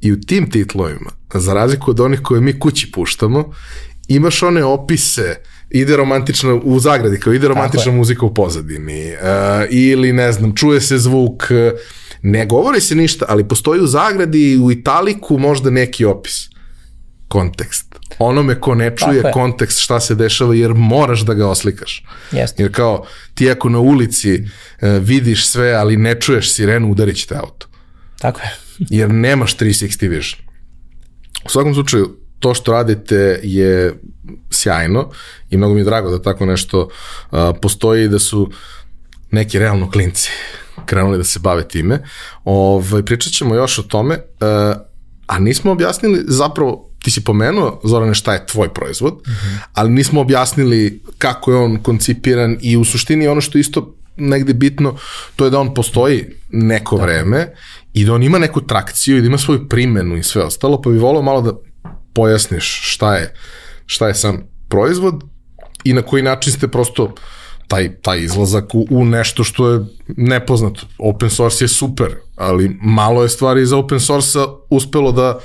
I u tim titlovima, za razliku od onih koje mi kući puštamo, imaš one opise, ide romantična, u zagradi, kao ide romantična muzika u pozadini, uh, ili ne znam, čuje se zvuk, ne govori se ništa, ali postoji u zagradi, u italiku možda neki opis kontekst. Onome ko ne čuje Tako kontekst šta se dešava jer moraš da ga oslikaš. Jeste. Jer kao ti ako na ulici uh, vidiš sve ali ne čuješ sirenu udarit te auto. Tako je. jer nemaš 360 vision. U svakom slučaju to što radite je sjajno i mnogo mi je drago da tako nešto uh, postoji da su neki realno klinci krenuli da se bave time. Ovaj, pričat ćemo još o tome, uh, a nismo objasnili zapravo ti si pomenuo, Zorane, šta je tvoj proizvod, mm -hmm. ali nismo objasnili kako je on koncipiran i u suštini ono što isto negde bitno, to je da on postoji neko da. vreme i da on ima neku trakciju i da ima svoju primenu i sve ostalo, pa bi volao malo da pojasniš šta je, šta je sam proizvod i na koji način ste prosto taj, taj izlazak u, u nešto što je nepoznato. Open source je super, ali malo je stvari iz open source-a uspelo da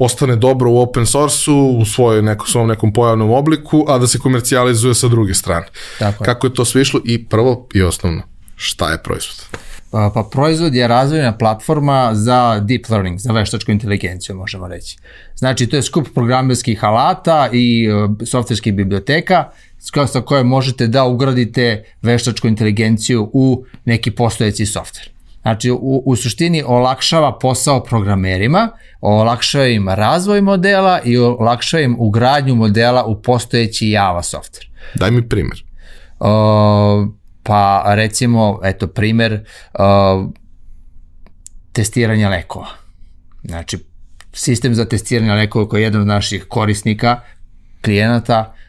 ostane dobro u open source-u, u svojoj neko, svom nekom pojavnom obliku, a da se komercijalizuje sa druge strane. Tako je. Kako je to sve išlo i prvo i osnovno, šta je proizvod? Pa, pa proizvod je razvojna platforma za deep learning, za veštačku inteligenciju, možemo reći. Znači, to je skup programerskih alata i uh, softverskih biblioteka sa koje možete da ugradite veštačku inteligenciju u neki postojeći softver. Znači, u, u suštini olakšava posao programerima, olakšava im razvoj modela i olakšava im ugradnju modela u postojeći Java softver. Daj mi primer. Uh, pa recimo, eto, primer uh, testiranja lekova. Znači, sistem za testiranje lekova koji je jedan od naših korisnika, klijenata, uh,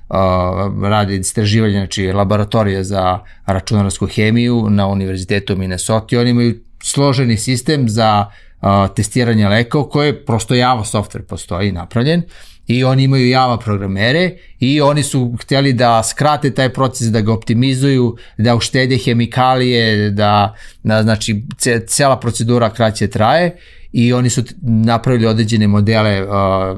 radi istraživanje, znači laboratorije za računarsku hemiju na Univerzitetu Minnesota. Oni imaju složeni sistem za uh, testiranje lekova koji je prosto Java software postoji napravljen i oni imaju Java programere i oni su htjeli da skrate taj proces, da ga optimizuju, da uštede hemikalije, da, da znači cela procedura kraće traje i oni su napravili određene modele uh,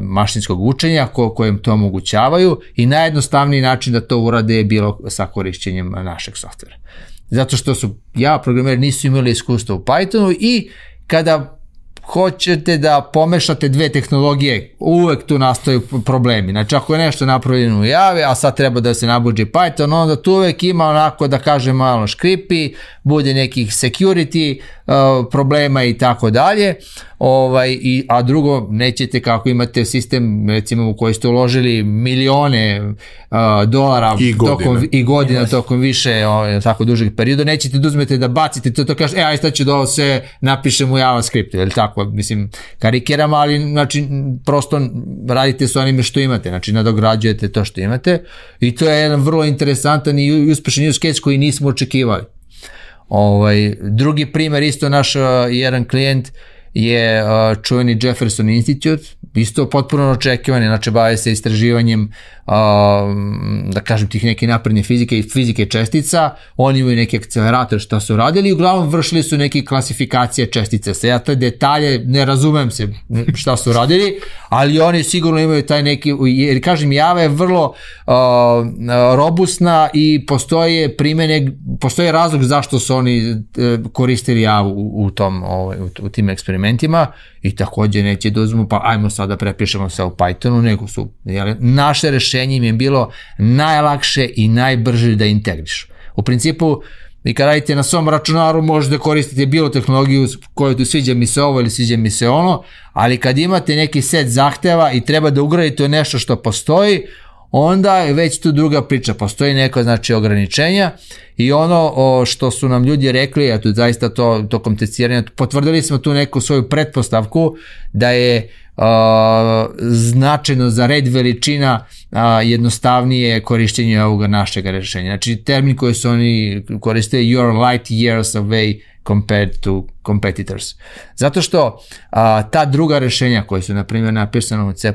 mašinskog učenja ko, koje im to omogućavaju i najjednostavniji način da to urade je bilo sa korišćenjem našeg softvera. Zato što su ja programeri nisu imali iskustva u Pythonu i kada hoćete da pomešate dve tehnologije, uvek tu nastaju problemi. Znači, ako je nešto napravljeno u Java, a sad treba da se nabuđe Python, onda tu uvek ima onako, da kažem, malo škripi, bude nekih security uh, problema i tako dalje. Ovaj, i, a drugo, nećete kako imate sistem recimo u koji ste uložili milione uh, dolara i godina, tokom, i godina tokom više o, tako dužeg perioda, nećete da uzmete da bacite to, to kažete, e, aj sad ću da ovo sve napišem u JavaScriptu, je li tako? Mislim, karikiram, ali znači, prosto radite sa onime što imate, znači nadograđujete to što imate i to je jedan vrlo interesantan i uspešan use case koji nismo očekivali. Ovaj, drugi primer, isto naš uh, jedan klijent je uh, čuveni Jefferson Institute, isto potpuno očekivani, znači bave se istraživanjem da kažem tih neke napredne fizike i fizike čestica, oni imaju neki akcelerator šta su radili i uglavnom vršili su neke klasifikacije čestica. Sve ja te detalje ne razumem se šta su radili, ali oni sigurno imaju taj neki, jer kažem Java je vrlo uh, robustna i postoje primene, postoje razlog zašto su oni uh, koristili Java u, u tom, ovaj, u, u tim eksperimentima elementima i takođe neće da uzmu pa ajmo sad da prepišemo sve u Pythonu, nego su jel, naše rešenje im je bilo najlakše i najbrže da integrišu. U principu, vi kad radite na svom računaru možete koristiti bilo tehnologiju koju tu sviđa mi se ovo ili sviđa mi se ono, ali kad imate neki set zahteva i treba da ugradite nešto što postoji, onda je već tu druga priča, postoji neko znači ograničenja i ono o, što su nam ljudi rekli, a tu zaista to tokom testiranja, potvrdili smo tu neku svoju pretpostavku da je a, značajno za red veličina a, jednostavnije korišćenje ovog našeg rešenja. Znači termin koji su oni koriste your light years away compared to competitors. Zato što a, ta druga rešenja koje su na primjer napisane u C++,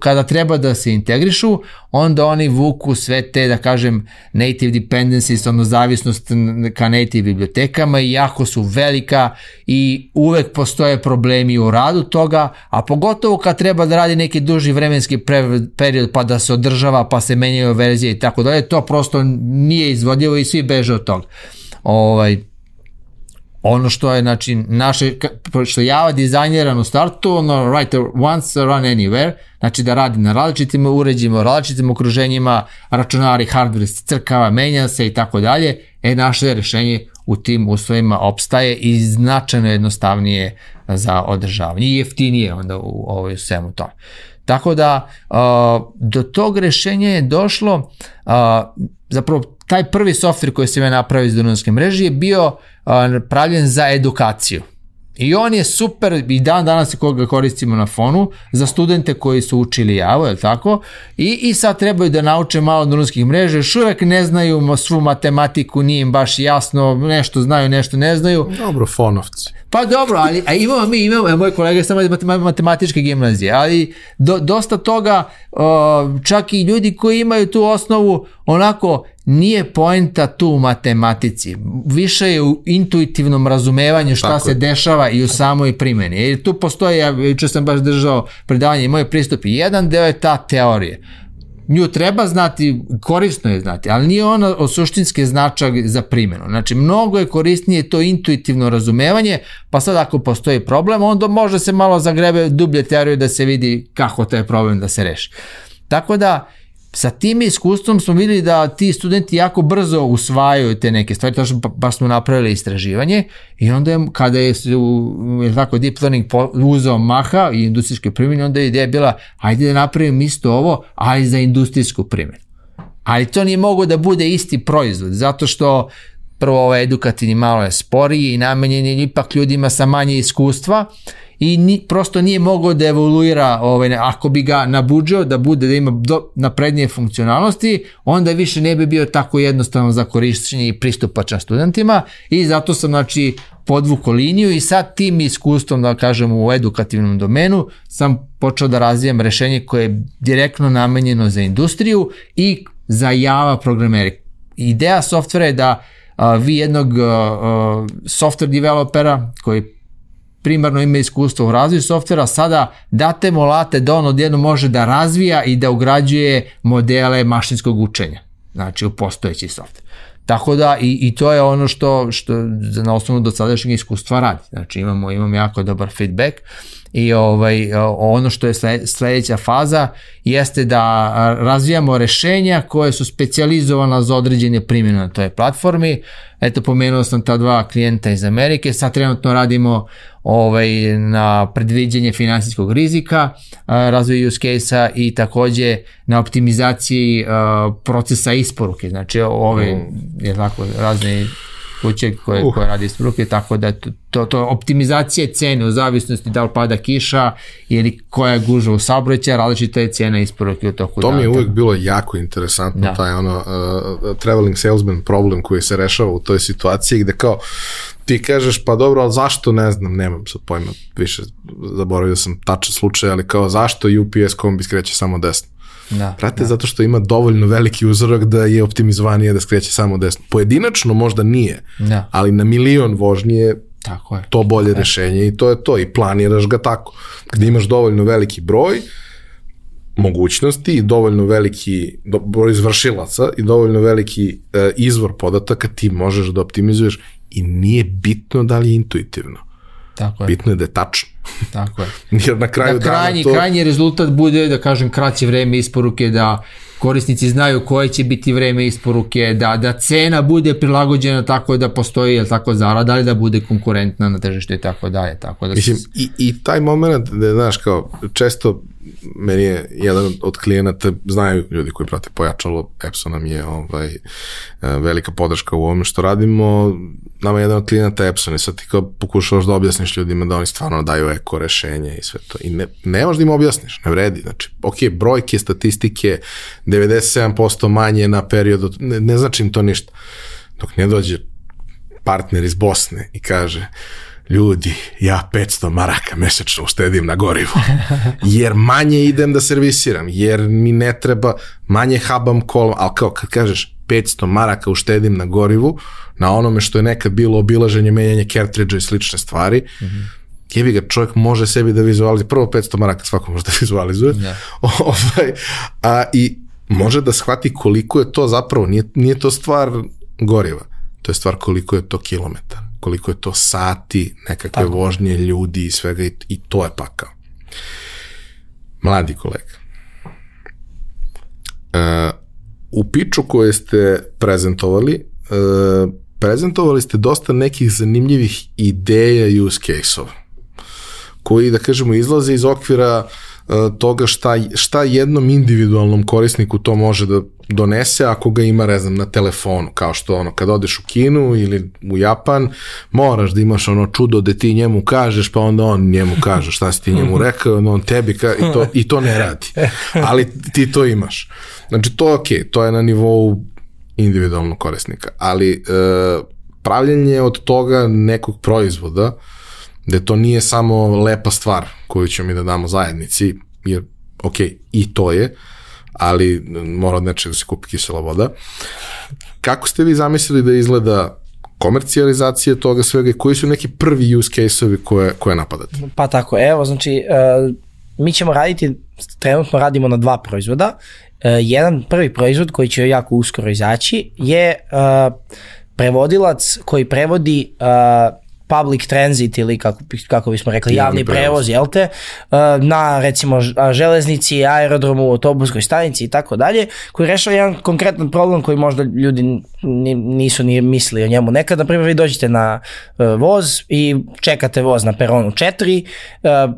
kada treba da se integrišu, onda oni vuku sve te, da kažem, native dependencies, ono zavisnost ka native bibliotekama i jako su velika i uvek postoje problemi u radu toga, a pogotovo kad treba da radi neki duži vremenski period pa da se održava, pa se menjaju verzije i tako dalje, to prosto nije izvodljivo i svi beže od toga. Ovaj, ono što je, znači, naše, što Java dizajniran u startu, ono, write once, run anywhere, znači da radi na različitim uređima, različitim okruženjima, računari, hardware crkava, menja se i tako dalje, e, naše rešenje u tim uslovima opstaje i značajno jednostavnije za održavanje i jeftinije onda u ovoj svemu tome. Tako da do tog rešenja je došlo, zapravo taj prvi softver koji sam ja napravio iz Dunavske mreže je bio pravljen za edukaciju. I on je super i dan danas koga koristimo na fonu za studente koji su učili Java, je tako? I, I sad trebaju da nauče malo dunavskih mreža, još uvek ne znaju svu matematiku, nije im baš jasno, nešto znaju, nešto ne znaju. Dobro, fonovci. Pa dobro, ali a imamo mi, imamo, moj kolega je samo iz matematičke gimnazije, ali do, dosta toga, čak i ljudi koji imaju tu osnovu, onako, nije poenta tu u matematici. Više je u intuitivnom razumevanju šta Tako. se dešava i u samoj primjeni. Jer tu postoji, ja juče sam baš držao predavanje i moj pristup, jedan deo je ta teorije nju treba znati, korisno je znati, ali nije ona o suštinske značaj za primjenu. Znači, mnogo je korisnije to intuitivno razumevanje, pa sad ako postoji problem, onda može se malo zagrebe dublje teoriju da se vidi kako taj problem da se reši. Tako da, sa tim iskustvom smo videli da ti studenti jako brzo usvajaju te neke stvari, to što baš smo napravili istraživanje i onda je, kada je, je tako deep learning uzao maha i industrijske primjene, onda je ideja bila ajde da napravimo isto ovo, ali za industrijsku primjenu. Ali to nije mogo da bude isti proizvod, zato što prvo ovaj edukativni malo je sporiji i namenjen je ipak ljudima sa manje iskustva, i ni, prosto nije mogao da evoluira, ovaj, ako bi ga nabuđao da bude, da ima do, naprednije funkcionalnosti, onda više ne bi bio tako jednostavno za korišćenje i pristupačan studentima i zato sam znači podvuko liniju i sad tim iskustvom, da kažem, u edukativnom domenu sam počeo da razvijam rešenje koje je direktno namenjeno za industriju i za Java programeri. Ideja softvera je da a, vi jednog a, a, software developera koji primarno ima iskustvo u razvoju softvera, sada date mu late da on odjedno može da razvija i da ugrađuje modele mašinskog učenja, znači u postojeći softver. Tako da i, i to je ono što, što na osnovu dosadašnjeg iskustva radi. Znači imamo, imamo jako dobar feedback i ovaj, ono što je sledeća faza jeste da razvijamo rešenja koje su specializovana za određene primjene na toj platformi. Eto, pomenuo sam ta dva klijenta iz Amerike, sad trenutno radimo ovaj, na predviđenje finansijskog rizika, razvoj use case-a i takođe na optimizaciji procesa isporuke, znači ove, mm. je tako, razne kuće koje, uh. koje radi isporuke, tako da to, to, optimizacija cene u zavisnosti da li pada kiša ili koja je guža u saobraćaju, različita je cena isporuke u toku To mi je uvek bilo jako interesantno, da. taj ono uh, traveling salesman problem koji se rešava u toj situaciji gde kao ti kažeš pa dobro, ali zašto ne znam, nemam sad pojma, više zaboravio sam tačan slučaj, ali kao zašto UPS kombi skreće samo desno? Da, Prate da. zato što ima dovoljno veliki uzorak da je optimizovanije da skreće samo desno. Pojedinačno možda nije, da. ali na milion vožnji je Tako je. to bolje da. rešenje i to je to i planiraš ga tako. Gde imaš dovoljno veliki broj, mogućnosti i dovoljno veliki broj izvršilaca i dovoljno veliki e, izvor podataka ti možeš da optimizuješ i nije bitno da li je intuitivno. Tako je. Bitno je da je tačno. Tako je. Jer na kraju Da krajnji, dana to... krajnji rezultat bude, da kažem, kraće vreme isporuke, da korisnici znaju koje će biti vreme isporuke, da, da cena bude prilagođena tako da postoji, jel tako, zarada, ali da bude konkurentna na tržištu i tako dalje. Tako da Mislim, i, i taj moment, da, znaš, kao, često meni je jedan od klijenata, znaju ljudi koji prate pojačalo, Epson nam je ovaj, e, velika podrška u ovome što radimo, nama je jedan od klijenata Epson i sad ti kao pokušavaš da objasniš ljudima da oni stvarno daju eko rešenje i sve to. I ne, ne možeš da im objasniš, ne vredi. Znači, ok, brojke, statistike, 97% manje na period, od, ne, ne znači im to ništa. Dok ne dođe partner iz Bosne i kaže ljudi, ja 500 maraka mesečno uštedim na gorivu, jer manje idem da servisiram, jer mi ne treba, manje habam kolom, ali kao kad kažeš 500 maraka uštedim na gorivu, na onome što je nekad bilo obilaženje, menjanje cartridge i slične stvari, mm -hmm jebi ga, čovjek može sebi da vizualizuje, prvo 500 maraka svako može da vizualizuje, Da. ovaj, a i može da shvati koliko je to zapravo, nije, nije to stvar goriva, to je stvar koliko je to kilometara, koliko je to sati, nekakve Tako. vožnje ljudi i svega i, i to je pakao. Mladi kolega, e, u piču koje ste prezentovali, e, prezentovali ste dosta nekih zanimljivih ideja use case-ova koji, da kažemo, izlaze iz okvira uh, toga šta, šta jednom individualnom korisniku to može da donese ako ga ima, ne znam, na telefonu, kao što ono, kad odeš u Kinu ili u Japan, moraš da imaš ono čudo da ti njemu kažeš, pa onda on njemu kaže šta si ti njemu rekao, on tebi ka, i, to, i to ne radi. Ali ti to imaš. Znači, to je okej, okay, to je na nivou individualnog korisnika, ali uh, pravljenje od toga nekog proizvoda, da to nije samo lepa stvar koju ćemo mi da damo zajednici, jer, ok, i to je, ali mora od nečega da se kupi kisela voda. Kako ste vi zamislili da izgleda komercijalizacija toga svega i koji su neki prvi use case-ovi koje, koje napadate? Pa tako, evo, znači, uh, mi ćemo raditi, trenutno radimo na dva proizvoda. Uh, jedan prvi proizvod koji će jako uskoro izaći je uh, prevodilac koji prevodi public transit ili kako, kako bismo rekli javni, javni prevoz, prevoz jel te, na recimo železnici, aerodromu, autobuskoj stanici i tako dalje, koji rešava jedan konkretan problem koji možda ljudi nisu ni mislili o njemu. Nekad, na primjer, vi dođete na voz i čekate voz na peronu 4,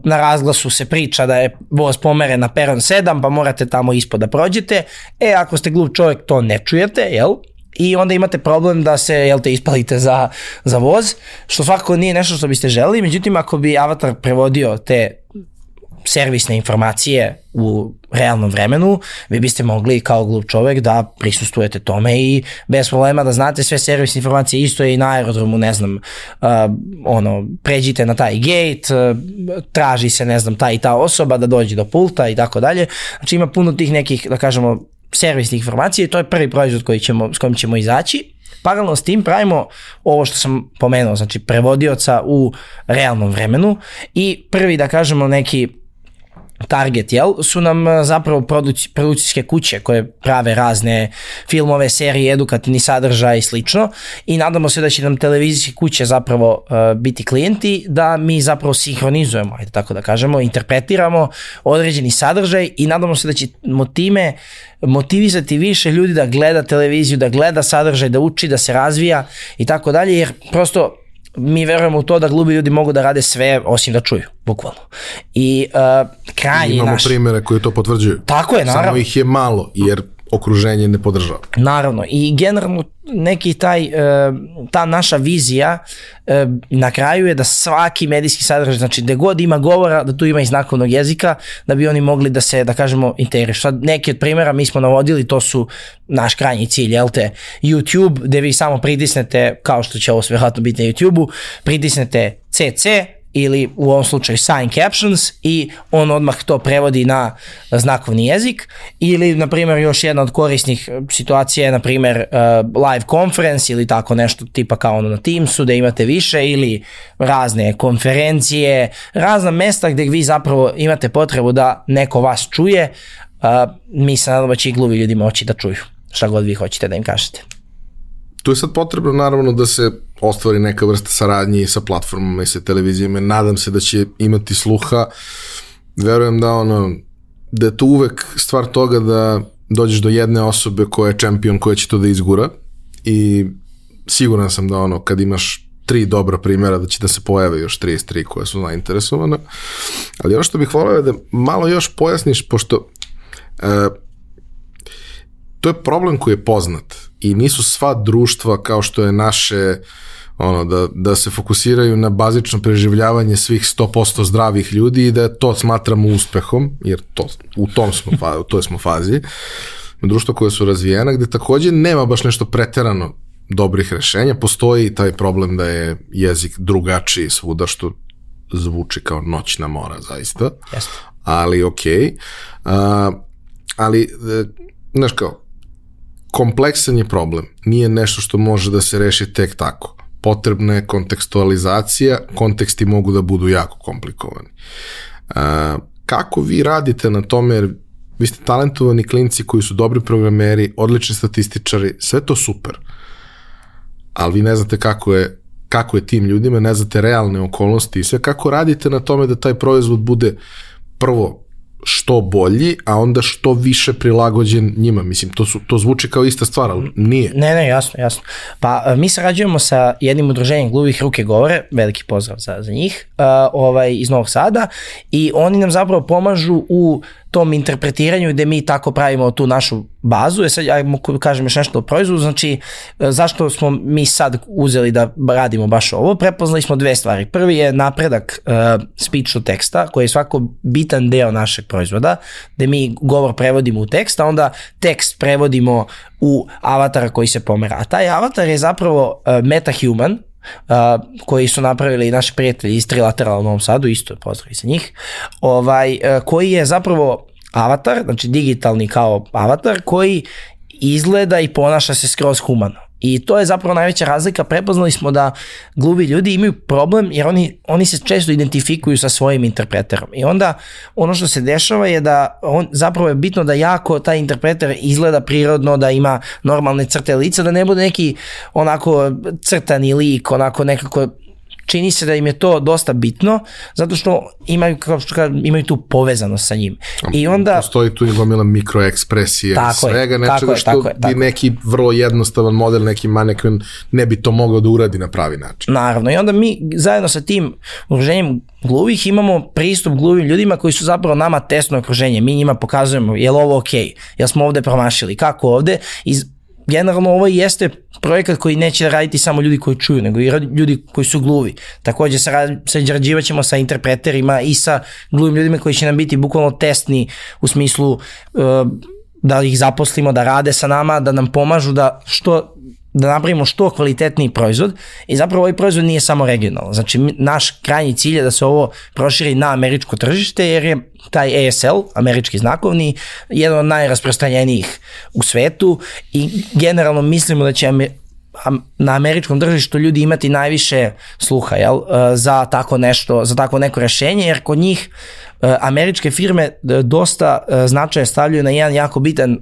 na razglasu se priča da je voz pomeren na peron 7, pa morate tamo ispod da prođete. E, ako ste glup čovjek, to ne čujete, jel? I onda imate problem da se jel te ispalite za, za voz, što svakako nije nešto što biste želeli, međutim ako bi Avatar prevodio te servisne informacije u realnom vremenu, vi biste mogli kao glup čovek da prisustujete tome i bez problema da znate sve servisne informacije, isto je i na aerodromu, ne znam, uh, ono, pređite na taj gate, uh, traži se, ne znam, ta i ta osoba da dođe do pulta i tako dalje. Znači ima puno tih nekih, da kažemo, servisnih informacija i to je prvi proizvod koji ćemo, s kojim ćemo izaći. Paralelno s tim pravimo ovo što sam pomenuo, znači prevodioca u realnom vremenu i prvi da kažemo neki target, jel, su nam zapravo produci, produkcijske kuće koje prave razne filmove, serije, edukativni sadržaj i slično i nadamo se da će nam televizijske kuće zapravo uh, biti klijenti da mi zapravo sinhronizujemo, ajde tako da kažemo, interpretiramo određeni sadržaj i nadamo se da ćemo time motivisati više ljudi da gleda televiziju, da gleda sadržaj, da uči, da se razvija i tako dalje, jer prosto mi verujemo u to da glubi ljudi mogu da rade sve osim da čuju, bukvalno. I uh, kraj Imamo naš... primere koji to potvrđuju. Tako je, naravno. Samo ih je malo, jer okruženje ne podržava. Naravno i generalno neki taj, e, ta naša vizija e, na kraju je da svaki medijski sadržaj, znači gde god ima govora, da tu ima i znakovnog jezika, da bi oni mogli da se, da kažemo, integrišu. Sad neki od primjera mi smo navodili, to su naš krajnji cilj, jel te, YouTube, gde vi samo pritisnete, kao što će ovo sve biti na YouTube-u, pritisnete CC, ili u ovom slučaju sign captions i on odmah to prevodi na znakovni jezik ili na primjer još jedna od korisnih situacija je na primjer uh, live conference ili tako nešto tipa kao ono na Teamsu da imate više ili razne konferencije, razna mesta gde vi zapravo imate potrebu da neko vas čuje, uh, mi se nadamo da će gluvi ljudi moći da čuju šta god vi hoćete da im kažete. Tu je sad potrebno naravno da se ostvari neka vrsta saradnje sa platformama i sa televizijama. Nadam se da će imati sluha. Verujem da ono, da je to uvek stvar toga da dođeš do jedne osobe koja je čempion koja će to da izgura i siguran sam da ono kad imaš tri dobra primjera da će da se pojave još 33 koje su zainteresovane. Ali ono što bih volio je da malo još pojasniš, pošto e, to je problem koji je poznat i nisu sva društva kao što je naše ono, da, da se fokusiraju na bazično preživljavanje svih 100% zdravih ljudi i da to smatramo uspehom, jer to, u tom smo, u toj smo fazi, društva koje su razvijena, gde takođe nema baš nešto preterano dobrih rešenja, postoji taj problem da je jezik drugačiji svuda, što zvuči kao noćna mora, zaista. Jeste. Ali, okej. Okay. Uh, ali, e, znaš kao, kompleksan je problem. Nije nešto što može da se reši tek tako. Potrebna je kontekstualizacija, konteksti mogu da budu jako komplikovani. Kako vi radite na tome, jer vi ste talentovani klinci koji su dobri programeri, odlični statističari, sve to super. Ali vi ne znate kako je kako je tim ljudima, ne znate realne okolnosti i sve, kako radite na tome da taj proizvod bude prvo što bolji, a onda što više prilagođen njima. Mislim, to, su, to zvuči kao ista stvar, ali nije. Ne, ne, jasno, jasno. Pa e, mi sarađujemo sa jednim udruženjem gluvih ruke govore, veliki pozdrav za, za njih, uh, ovaj, iz Novog Sada i oni nam zapravo pomažu u tom interpretiranju gde mi tako pravimo tu našu bazu. E sad, ja kažem još nešto o proizvodu, znači e, zašto smo mi sad uzeli da radimo baš ovo? Prepoznali smo dve stvari. Prvi je napredak uh, speech to teksta, koji je svako bitan deo našeg proizvoda, gde mi govor prevodimo u tekst, a onda tekst prevodimo u avatara koji se pomera. A taj avatar je zapravo uh, metahuman, Uh, koji su napravili naši prijatelji iz Trilaterala u Novom Sadu, isto je pozdrav za njih, ovaj, uh, koji je zapravo avatar, znači digitalni kao avatar, koji izgleda i ponaša se skroz humano. I to je zapravo najveća razlika. Prepoznali smo da glubi ljudi imaju problem jer oni, oni se često identifikuju sa svojim interpreterom. I onda ono što se dešava je da on, zapravo je bitno da jako taj interpreter izgleda prirodno, da ima normalne crte lica, da ne bude neki onako crtani lik, onako nekako čini se da im je to dosta bitno, zato što imaju, kao što kažem, imaju tu povezanost sa njim. I onda... Postoji tu i gomila mikroekspresije, tako svega je, nečega tako je, što tako je, tako bi neki vrlo jednostavan model, neki manekven ne bi to mogao da uradi na pravi način. Naravno, i onda mi zajedno sa tim okruženjem gluvih imamo pristup gluvim ljudima koji su zapravo nama tesno okruženje. Mi njima pokazujemo je li ovo ok, jel smo ovde promašili, kako ovde, iz generalno ovo jeste projekat koji neće raditi samo ljudi koji čuju, nego i ljudi koji su gluvi. Takođe sarađivat ćemo sa interpreterima i sa gluvim ljudima koji će nam biti bukvalno testni u smislu uh, da ih zaposlimo, da rade sa nama, da nam pomažu da što da napravimo što kvalitetniji proizvod i zapravo ovaj proizvod nije samo regionalan. Znači naš krajnji cilj je da se ovo proširi na američko tržište jer je taj ASL, američki znakovni, jedan od najrasprostranjenijih u svetu i generalno mislimo da će na američkom tržištu ljudi imati najviše sluha jel, e, za tako nešto, za tako neko rešenje, jer kod njih e, američke firme e, dosta značaje stavljaju na jedan jako bitan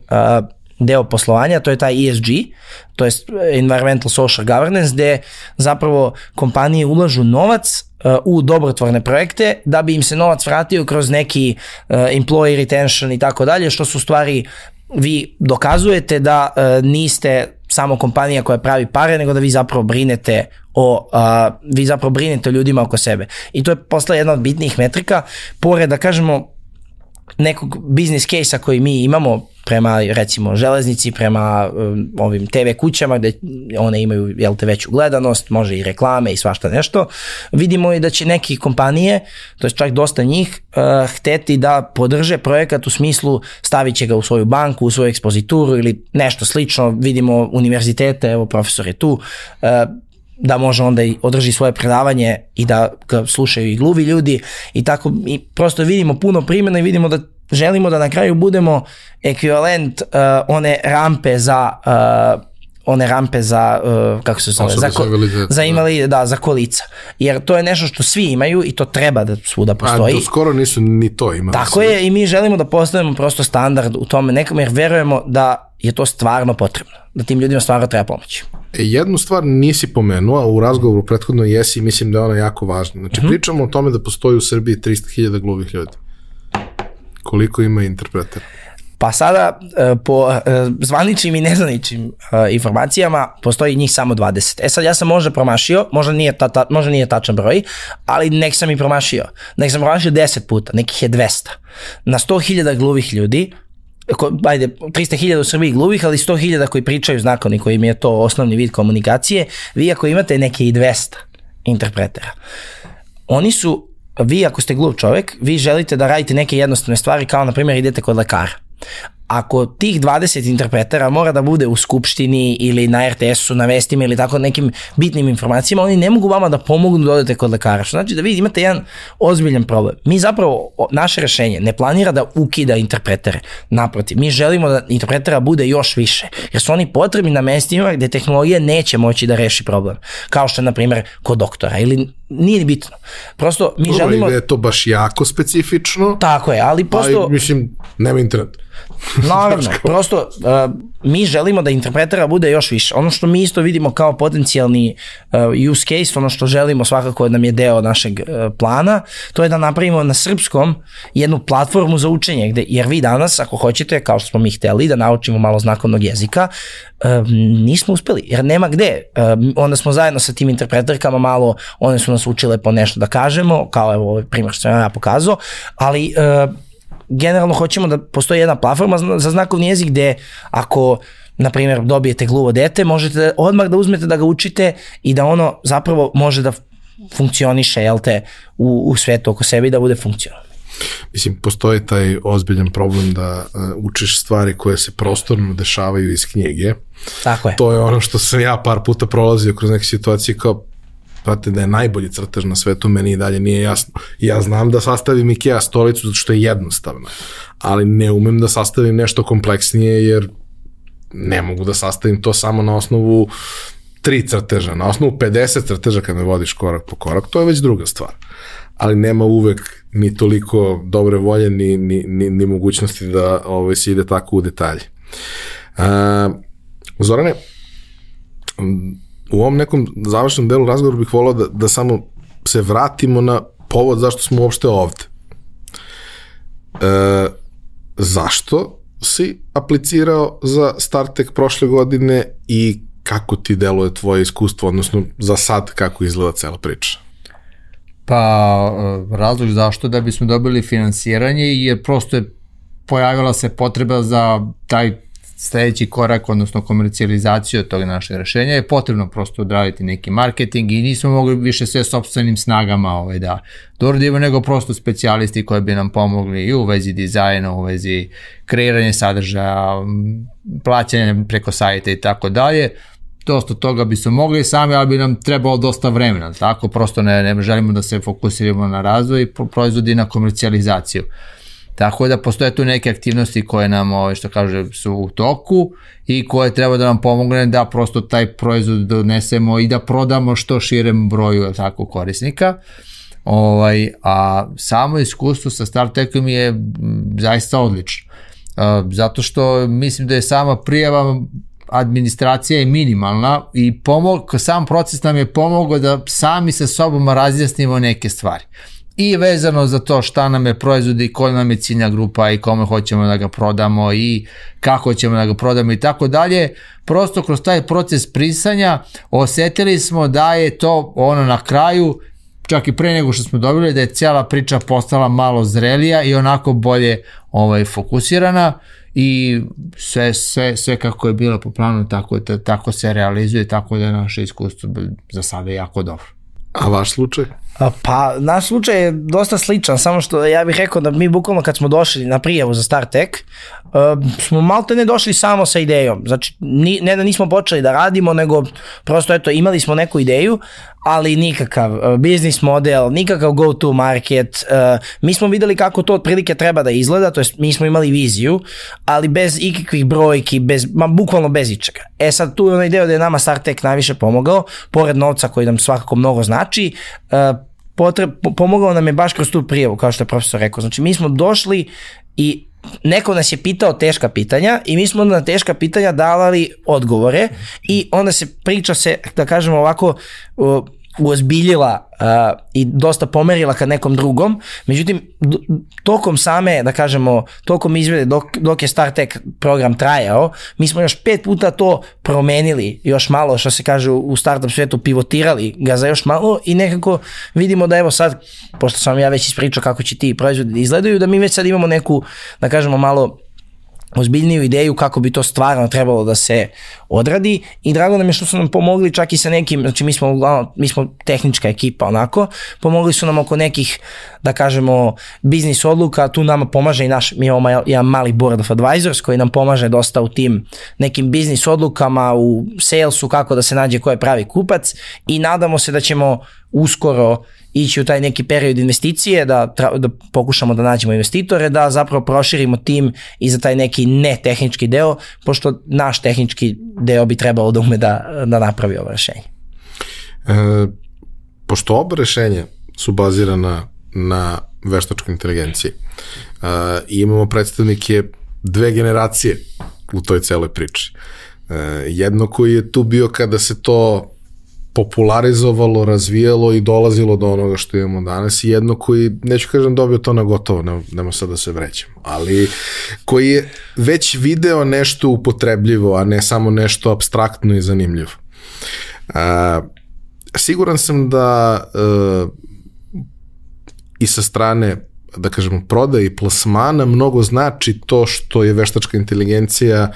deo poslovanja, to je taj ESG, to je Environmental Social Governance, gde zapravo kompanije ulažu novac uh, u dobrotvorne projekte da bi im se novac vratio kroz neki uh, employee retention i tako dalje, što su stvari vi dokazujete da niste samo kompanija koja pravi pare, nego da vi zapravo brinete o, uh, vi zapravo brinete o ljudima oko sebe. I to je posle jedna od bitnijih metrika, pored da kažemo nekog biznis case-a koji mi imamo prema recimo železnici, prema um, ovim TV kućama gde one imaju jel te veću gledanost, može i reklame i svašta nešto, vidimo i da će neke kompanije, to je čak dosta njih, uh, hteti da podrže projekat u smislu stavit će ga u svoju banku, u svoju ekspozituru ili nešto slično, vidimo univerzitete, evo profesor je tu, uh, da može onda i održi svoje predavanje i da ga slušaju i gluvi ljudi i tako i prosto vidimo puno primjena i vidimo da želimo da na kraju budemo ekvivalent uh, one rampe za uh, one rampe za uh, kako se zove za, ko, za da. imali da za kolica jer to je nešto što svi imaju i to treba da svuda postoji. A do skoro nisu ni to imali. Tako svi. je i mi želimo da postavimo prosto standard u tome nekom jer verujemo da je to stvarno potrebno, da tim ljudima stvarno treba pomoći. Jednu stvar nisi pomenuo, a u razgovoru prethodno jesi i mislim da je ona jako važna. Znači, Mhm. mm -hmm. pričamo o tome da postoji u Srbiji 300.000 gluvih ljudi. Koliko ima interpretera? Pa sada, e, po e, zvaničnim i nezvaničnim e, informacijama, postoji njih samo 20. E sad, ja sam možda promašio, možda nije, ta, ta, možda nije tačan broj, ali nek sam i promašio. Nek sam promašio 10 puta, nekih je 200. Na 100.000 gluvih ljudi, ajde, 300.000 u Srbiji gluvih, ali 100.000 koji pričaju znakovni, koji im je to osnovni vid komunikacije, vi ako imate neke i 200 interpretera, oni su, vi ako ste gluv čovek, vi želite da radite neke jednostavne stvari, kao na primjer idete kod lekara. Ako tih 20 interpretera mora da bude u skupštini ili na RTS-u, na vestima ili tako nekim bitnim informacijama, oni ne mogu vama da pomognu da odete kod lekara. Što znači da vi imate jedan ozbiljan problem. Mi zapravo, naše rešenje ne planira da ukida interpretere. Naprotiv, mi želimo da interpretera bude još više, jer su oni potrebni na mestima gde tehnologija neće moći da reši problem. Kao što je, na primjer, kod doktora ili nije ni bitno. Prosto mi Dobro, želimo... da je to baš jako specifično, Tako je, ali prosto... ali mislim, nema internet. Naravno, prosto uh, mi želimo da interpretera bude još više. Ono što mi isto vidimo kao potencijalni uh, use case, ono što želimo svakako nam je deo našeg uh, plana, to je da napravimo na srpskom jednu platformu za učenje, gde, jer vi danas, ako hoćete, kao što smo mi hteli, da naučimo malo znakovnog jezika, nismo uspeli, jer nema gde. Uh, onda smo zajedno sa tim interpreterkama malo, one su nas učile po nešto da kažemo, kao evo ovaj primjer što sam ja pokazao, ali uh, generalno hoćemo da postoji jedna platforma za znakovni jezik gde ako na primjer dobijete gluvo dete, možete da, odmah da uzmete da ga učite i da ono zapravo može da funkcioniše, jel te, u, u svetu oko sebe i da bude funkcionalno. Mislim, postoji taj ozbiljan problem da uh, učiš stvari koje se prostorno dešavaju iz knjige. Tako je. To je ono što sam ja par puta prolazio kroz neke situacije kao Znate da je najbolji crtež na svetu, meni i dalje nije jasno. Ja znam da sastavim Ikea stolicu zato što je jednostavna, ali ne umem da sastavim nešto kompleksnije jer ne mogu da sastavim to samo na osnovu tri crteža, na osnovu 50 crteža kad me vodiš korak po korak, to je već druga stvar. Ali nema uvek ni toliko dobre volje, ni, ni, ni, ni mogućnosti da ovaj, se ide tako u detalje. Uh, Zorane, u ovom nekom završnom delu razgovora bih volao da, da samo se vratimo na povod zašto smo uopšte ovde. E, zašto si aplicirao za StarTech prošle godine i kako ti deluje tvoje iskustvo, odnosno za sad kako izgleda cela priča? Pa e, razlog zašto da bismo dobili finansiranje jer prosto je pojavila se potreba za taj sledeći korak, odnosno komercijalizaciju tog našeg rešenja, je potrebno prosto odraditi neki marketing i nismo mogli više sve sobstvenim snagama ovaj, da doradimo, nego prosto specijalisti koji bi nam pomogli i u vezi dizajna, u vezi kreiranja sadržaja, m, plaćanja preko sajta i tako dalje dosta toga bi se mogli sami, ali bi nam trebalo dosta vremena, tako prosto ne, ne želimo da se fokusiramo na razvoj proizvodi i na komercijalizaciju. Tako da postoje tu neke aktivnosti koje nam, ovaj, što kaže, su u toku i koje treba da nam pomogne da prosto taj proizvod donesemo i da prodamo što širem broju tako, korisnika. Ovaj, a samo iskustvo sa StarTechom je zaista odlično. Zato što mislim da je sama prijava administracija je minimalna i pomog, sam proces nam je pomogao da sami sa sobom razjasnimo neke stvari. I vezano za to šta nam je proizvod i koja nam je ciljna grupa i kome hoćemo da ga prodamo i kako ćemo da ga prodamo i tako dalje. Prosto kroz taj proces prisanja osetili smo da je to ono na kraju čak i pre nego što smo dobili da je cijela priča postala malo zrelija i onako bolje ovaj fokusirana i sve, sve, sve kako je bilo po planu tako, tako se realizuje tako da je naše iskustvo za sada jako dobro. A vaš slučaj? Pa, naš slučaj je dosta sličan, samo što ja bih rekao da mi bukvalno kad smo došli na prijavu za StarTech, uh, smo malte ne došli samo sa idejom. Znači, ni, ne da nismo počeli da radimo, nego prosto eto, imali smo neku ideju, ali nikakav uh, biznis model, nikakav go-to market. Uh, mi smo videli kako to otprilike treba da izgleda, to jest mi smo imali viziju, ali bez ikakvih brojki, bez, ma bukvalno bez ičega. E sad tu je onaj deo da je nama StarTech najviše pomogao, pored novca koji nam svakako mnogo znači, uh, potreb, po- pomogao nam je baš kroz tu prijavu, kao što je profesor rekao. Znači, mi smo došli i neko nas je pitao teška pitanja i mi smo na teška pitanja davali odgovore i onda se priča se, da kažemo ovako, uozbiljila uh, i dosta pomerila ka nekom drugom, međutim tokom same, da kažemo, tokom izvede dok, dok je StarTech program trajao, mi smo još pet puta to promenili, još malo što se kaže u startup svetu pivotirali ga za još malo i nekako vidimo da evo sad, pošto sam ja već ispričao kako će ti proizvodi da izgledaju, da mi već sad imamo neku, da kažemo malo ozbiljniju ideju kako bi to stvarno trebalo da se odradi i drago nam je što su nam pomogli čak i sa nekim, znači mi smo uglavnom, mi smo tehnička ekipa onako, pomogli su nam oko nekih, da kažemo, biznis odluka, tu nama pomaže i naš, mi imamo jedan mali board of advisors koji nam pomaže dosta u tim nekim biznis odlukama, u salesu, kako da se nađe ko je pravi kupac i nadamo se da ćemo uskoro ići u taj neki period investicije, da, da pokušamo da nađemo investitore, da zapravo proširimo tim i za taj neki netehnički deo, pošto naš tehnički deo bi trebalo da ume da, da napravi ovo rešenje. E, pošto oba rešenja su bazirana na veštačkoj inteligenciji e, imamo predstavnike dve generacije u toj celoj priči. E, jedno koji je tu bio kada se to popularizovalo, razvijalo i dolazilo do onoga što imamo danas i jedno koji, neću kažem dobio to na gotovo, nema, nema sad da se vrećem, ali koji je već video nešto upotrebljivo, a ne samo nešto abstraktno i zanimljivo. A, siguran sam da a, i sa strane da kažemo, prodaje i plasmana mnogo znači to što je veštačka inteligencija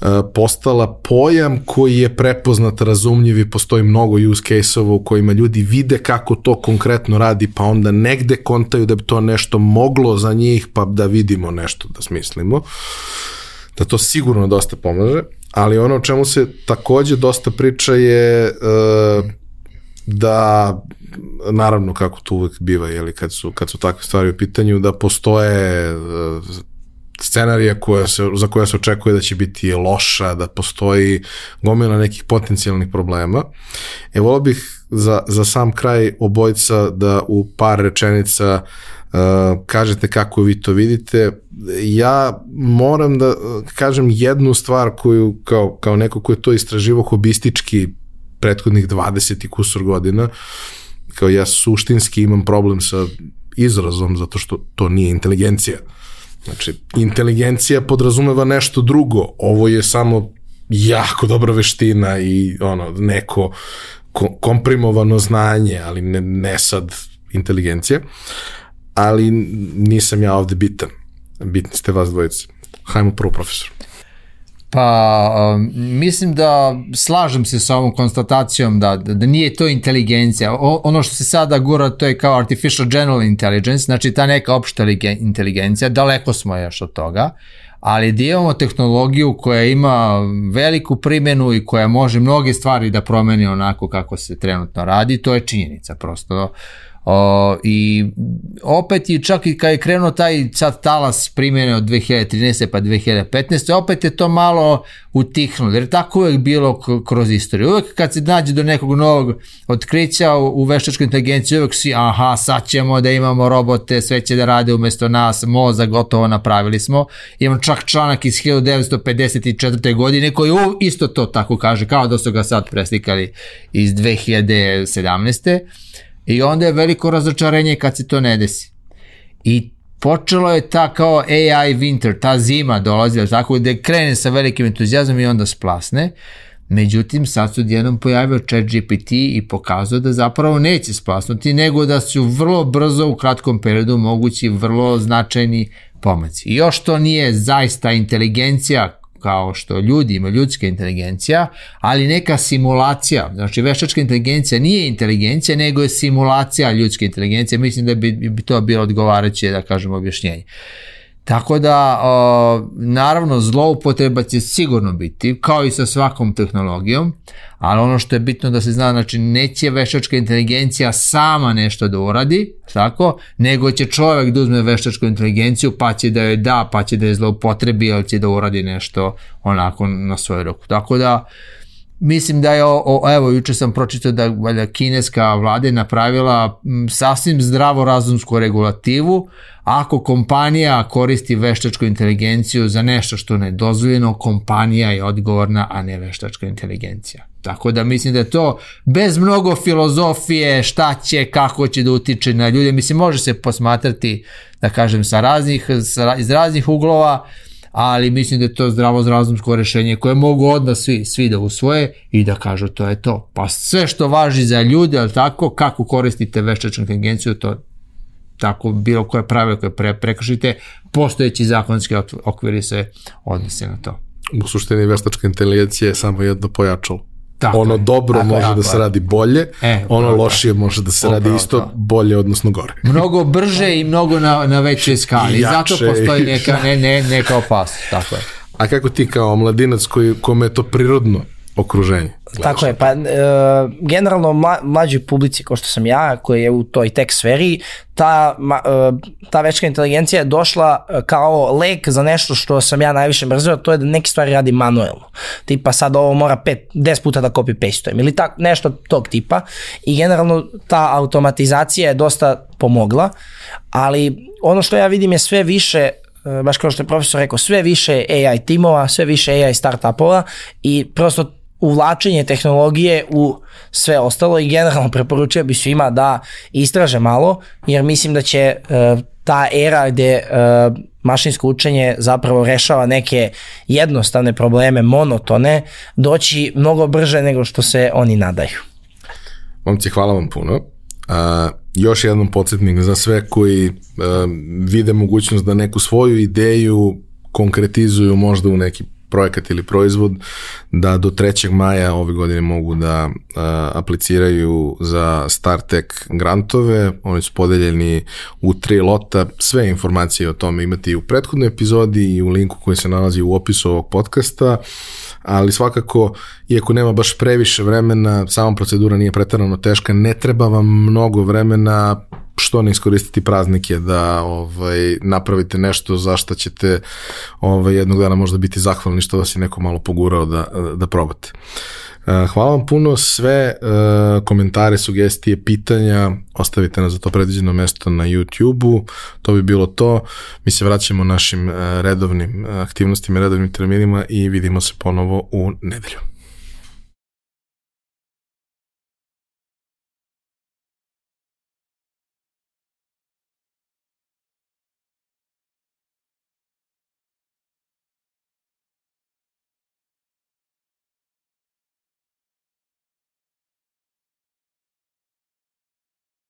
E, postala pojam koji je prepoznat, razumljiv i postoji mnogo use case-ova u kojima ljudi vide kako to konkretno radi, pa onda negde kontaju da bi to nešto moglo za njih, pa da vidimo nešto da smislimo. Da to sigurno dosta pomaže, ali ono o čemu se takođe dosta priča je uh, da naravno kako to uvek biva, jeli, kad su, kad su takve stvari u pitanju, da postoje uh, scenarija koja se, za koja se očekuje da će biti loša, da postoji gomila nekih potencijalnih problema. E, volio bih za, za sam kraj obojca da u par rečenica uh, kažete kako vi to vidite. Ja moram da kažem jednu stvar koju kao, kao neko ko je to istraživo hobistički prethodnih 20 i kusur godina, kao ja suštinski imam problem sa izrazom zato što to nije inteligencija. Znači, inteligencija podrazumeva nešto drugo. Ovo je samo jako dobra veština i ono, neko komprimovano znanje, ali ne, ne sad inteligencija. Ali nisam ja ovde bitan. Bitni ste vas dvojice. Hajmo prvo profesor. Pa, um, mislim da slažem se sa ovom konstatacijom da, da, nije to inteligencija. O, ono što se sada gura to je kao artificial general intelligence, znači ta neka opšta inteligencija, daleko smo još od toga, ali da imamo tehnologiju koja ima veliku primjenu i koja može mnoge stvari da promeni onako kako se trenutno radi, to je činjenica prosto. O, I opet je čak i kad je krenuo taj sad talas primjene od 2013. pa 2015. opet je to malo utihnulo, jer tako uvek bilo kroz istoriju. Uvek kad se nađe do nekog novog otkrića u, u veštačkoj inteligenciji, uvek si, aha, sad ćemo da imamo robote, sve će da rade umesto nas, moza gotovo napravili smo. Imam čak članak iz 1954. godine koji isto to tako kaže, kao da su ga sad preslikali iz 2017 I onda je veliko razočarenje kad se to ne desi. I počelo je ta kao AI winter, ta zima dolazi, tako da krene sa velikim entuzijazmom i onda splasne. Međutim, sad su jednom pojavio chat GPT i pokazao da zapravo neće splasnuti, nego da su vrlo brzo u kratkom periodu mogući vrlo značajni pomaci. I još to nije zaista inteligencija kao što ljudi ima ljudska inteligencija, ali neka simulacija, znači veštačka inteligencija nije inteligencija, nego je simulacija ljudske inteligencije, mislim da bi, bi to bilo odgovarajuće, da kažemo, objašnjenje. Tako da, o, naravno, zloupotreba će sigurno biti, kao i sa svakom tehnologijom, ali ono što je bitno da se zna, znači neće veštačka inteligencija sama nešto da uradi, tako, nego će čovjek da uzme veštačku inteligenciju pa će da joj da, pa će da je zloupotrebi, ali će da uradi nešto onako na svoju ruku. Tako da, mislim da je, o, evo, juče sam pročitao da valjda kineska vlada je napravila m, sasvim zdravo razumsku regulativu, ako kompanija koristi veštačku inteligenciju za nešto što ne je dozvoljeno, kompanija je odgovorna, a ne veštačka inteligencija. Tako da mislim da je to bez mnogo filozofije, šta će, kako će da utiče na ljude, mislim može se posmatrati, da kažem, sa raznih, sa, iz raznih uglova, ali mislim da je to zdravo razumsko rešenje koje mogu odmah svi, svi da usvoje i da kažu to je to. Pa sve što važi za ljude, ali tako, kako koristite veštačnu inteligenciju, to tako bilo koje pravilo koje pre, prekršite, postojeći zakonski okviri se odnose na to. U suštini veštačka inteligencija je samo jedno pojačalo. Tako ono je. dobro Tako je, može tako da se je. radi bolje, E, ono upravo lošije može da se radi Upravo isto to. bolje, odnosno gore. Mnogo brže i mnogo na, na većoj skali. I Zato jače. postoji neka, ne, ne, neka opasnost. Tako je. A kako ti kao mladinac koji, kome je to prirodno okruženje? Tako je, pa e, generalno mla, mlađoj publici kao što sam ja, koji je u toj tech sferi, ta, ma, e, ta večka inteligencija je došla e, kao lek za nešto što sam ja najviše mrzio, to je da neke stvari radi manuelno. Tipa sad ovo mora 5, 10 puta da copy pastujem ili tak, nešto tog tipa i generalno ta automatizacija je dosta pomogla, ali ono što ja vidim je sve više e, baš kao što je profesor rekao, sve više AI timova, sve više AI startupova i prosto uvlačenje tehnologije u sve ostalo i generalno preporučio bi svima da istraže malo, jer mislim da će e, ta era gde e, mašinsko učenje zapravo rešava neke jednostavne probleme, monotone, doći mnogo brže nego što se oni nadaju. Momci, hvala vam puno. A, još jednom podsjetnik za sve koji a, vide mogućnost da neku svoju ideju konkretizuju možda u neki projekat ili proizvod, da do 3. maja ove godine mogu da a, apliciraju za StarTech grantove, oni su podeljeni u tri lota, sve informacije o tome imate i u prethodnoj epizodi i u linku koji se nalazi u opisu ovog podcasta, ali svakako, iako nema baš previše vremena, sama procedura nije pretarano teška, ne treba vam mnogo vremena, što ne iskoristiti praznike da ovaj napravite nešto za što ćete ovaj jednog dana možda biti zahvalni što vas je neko malo pogurao da da probate. Eh, Hvala vam puno, sve uh, komentare, sugestije, pitanja ostavite na za to predviđeno mesto na YouTube-u, to bi bilo to. Mi se vraćamo našim uh, redovnim aktivnostima, redovnim terminima i vidimo se ponovo u nedelju.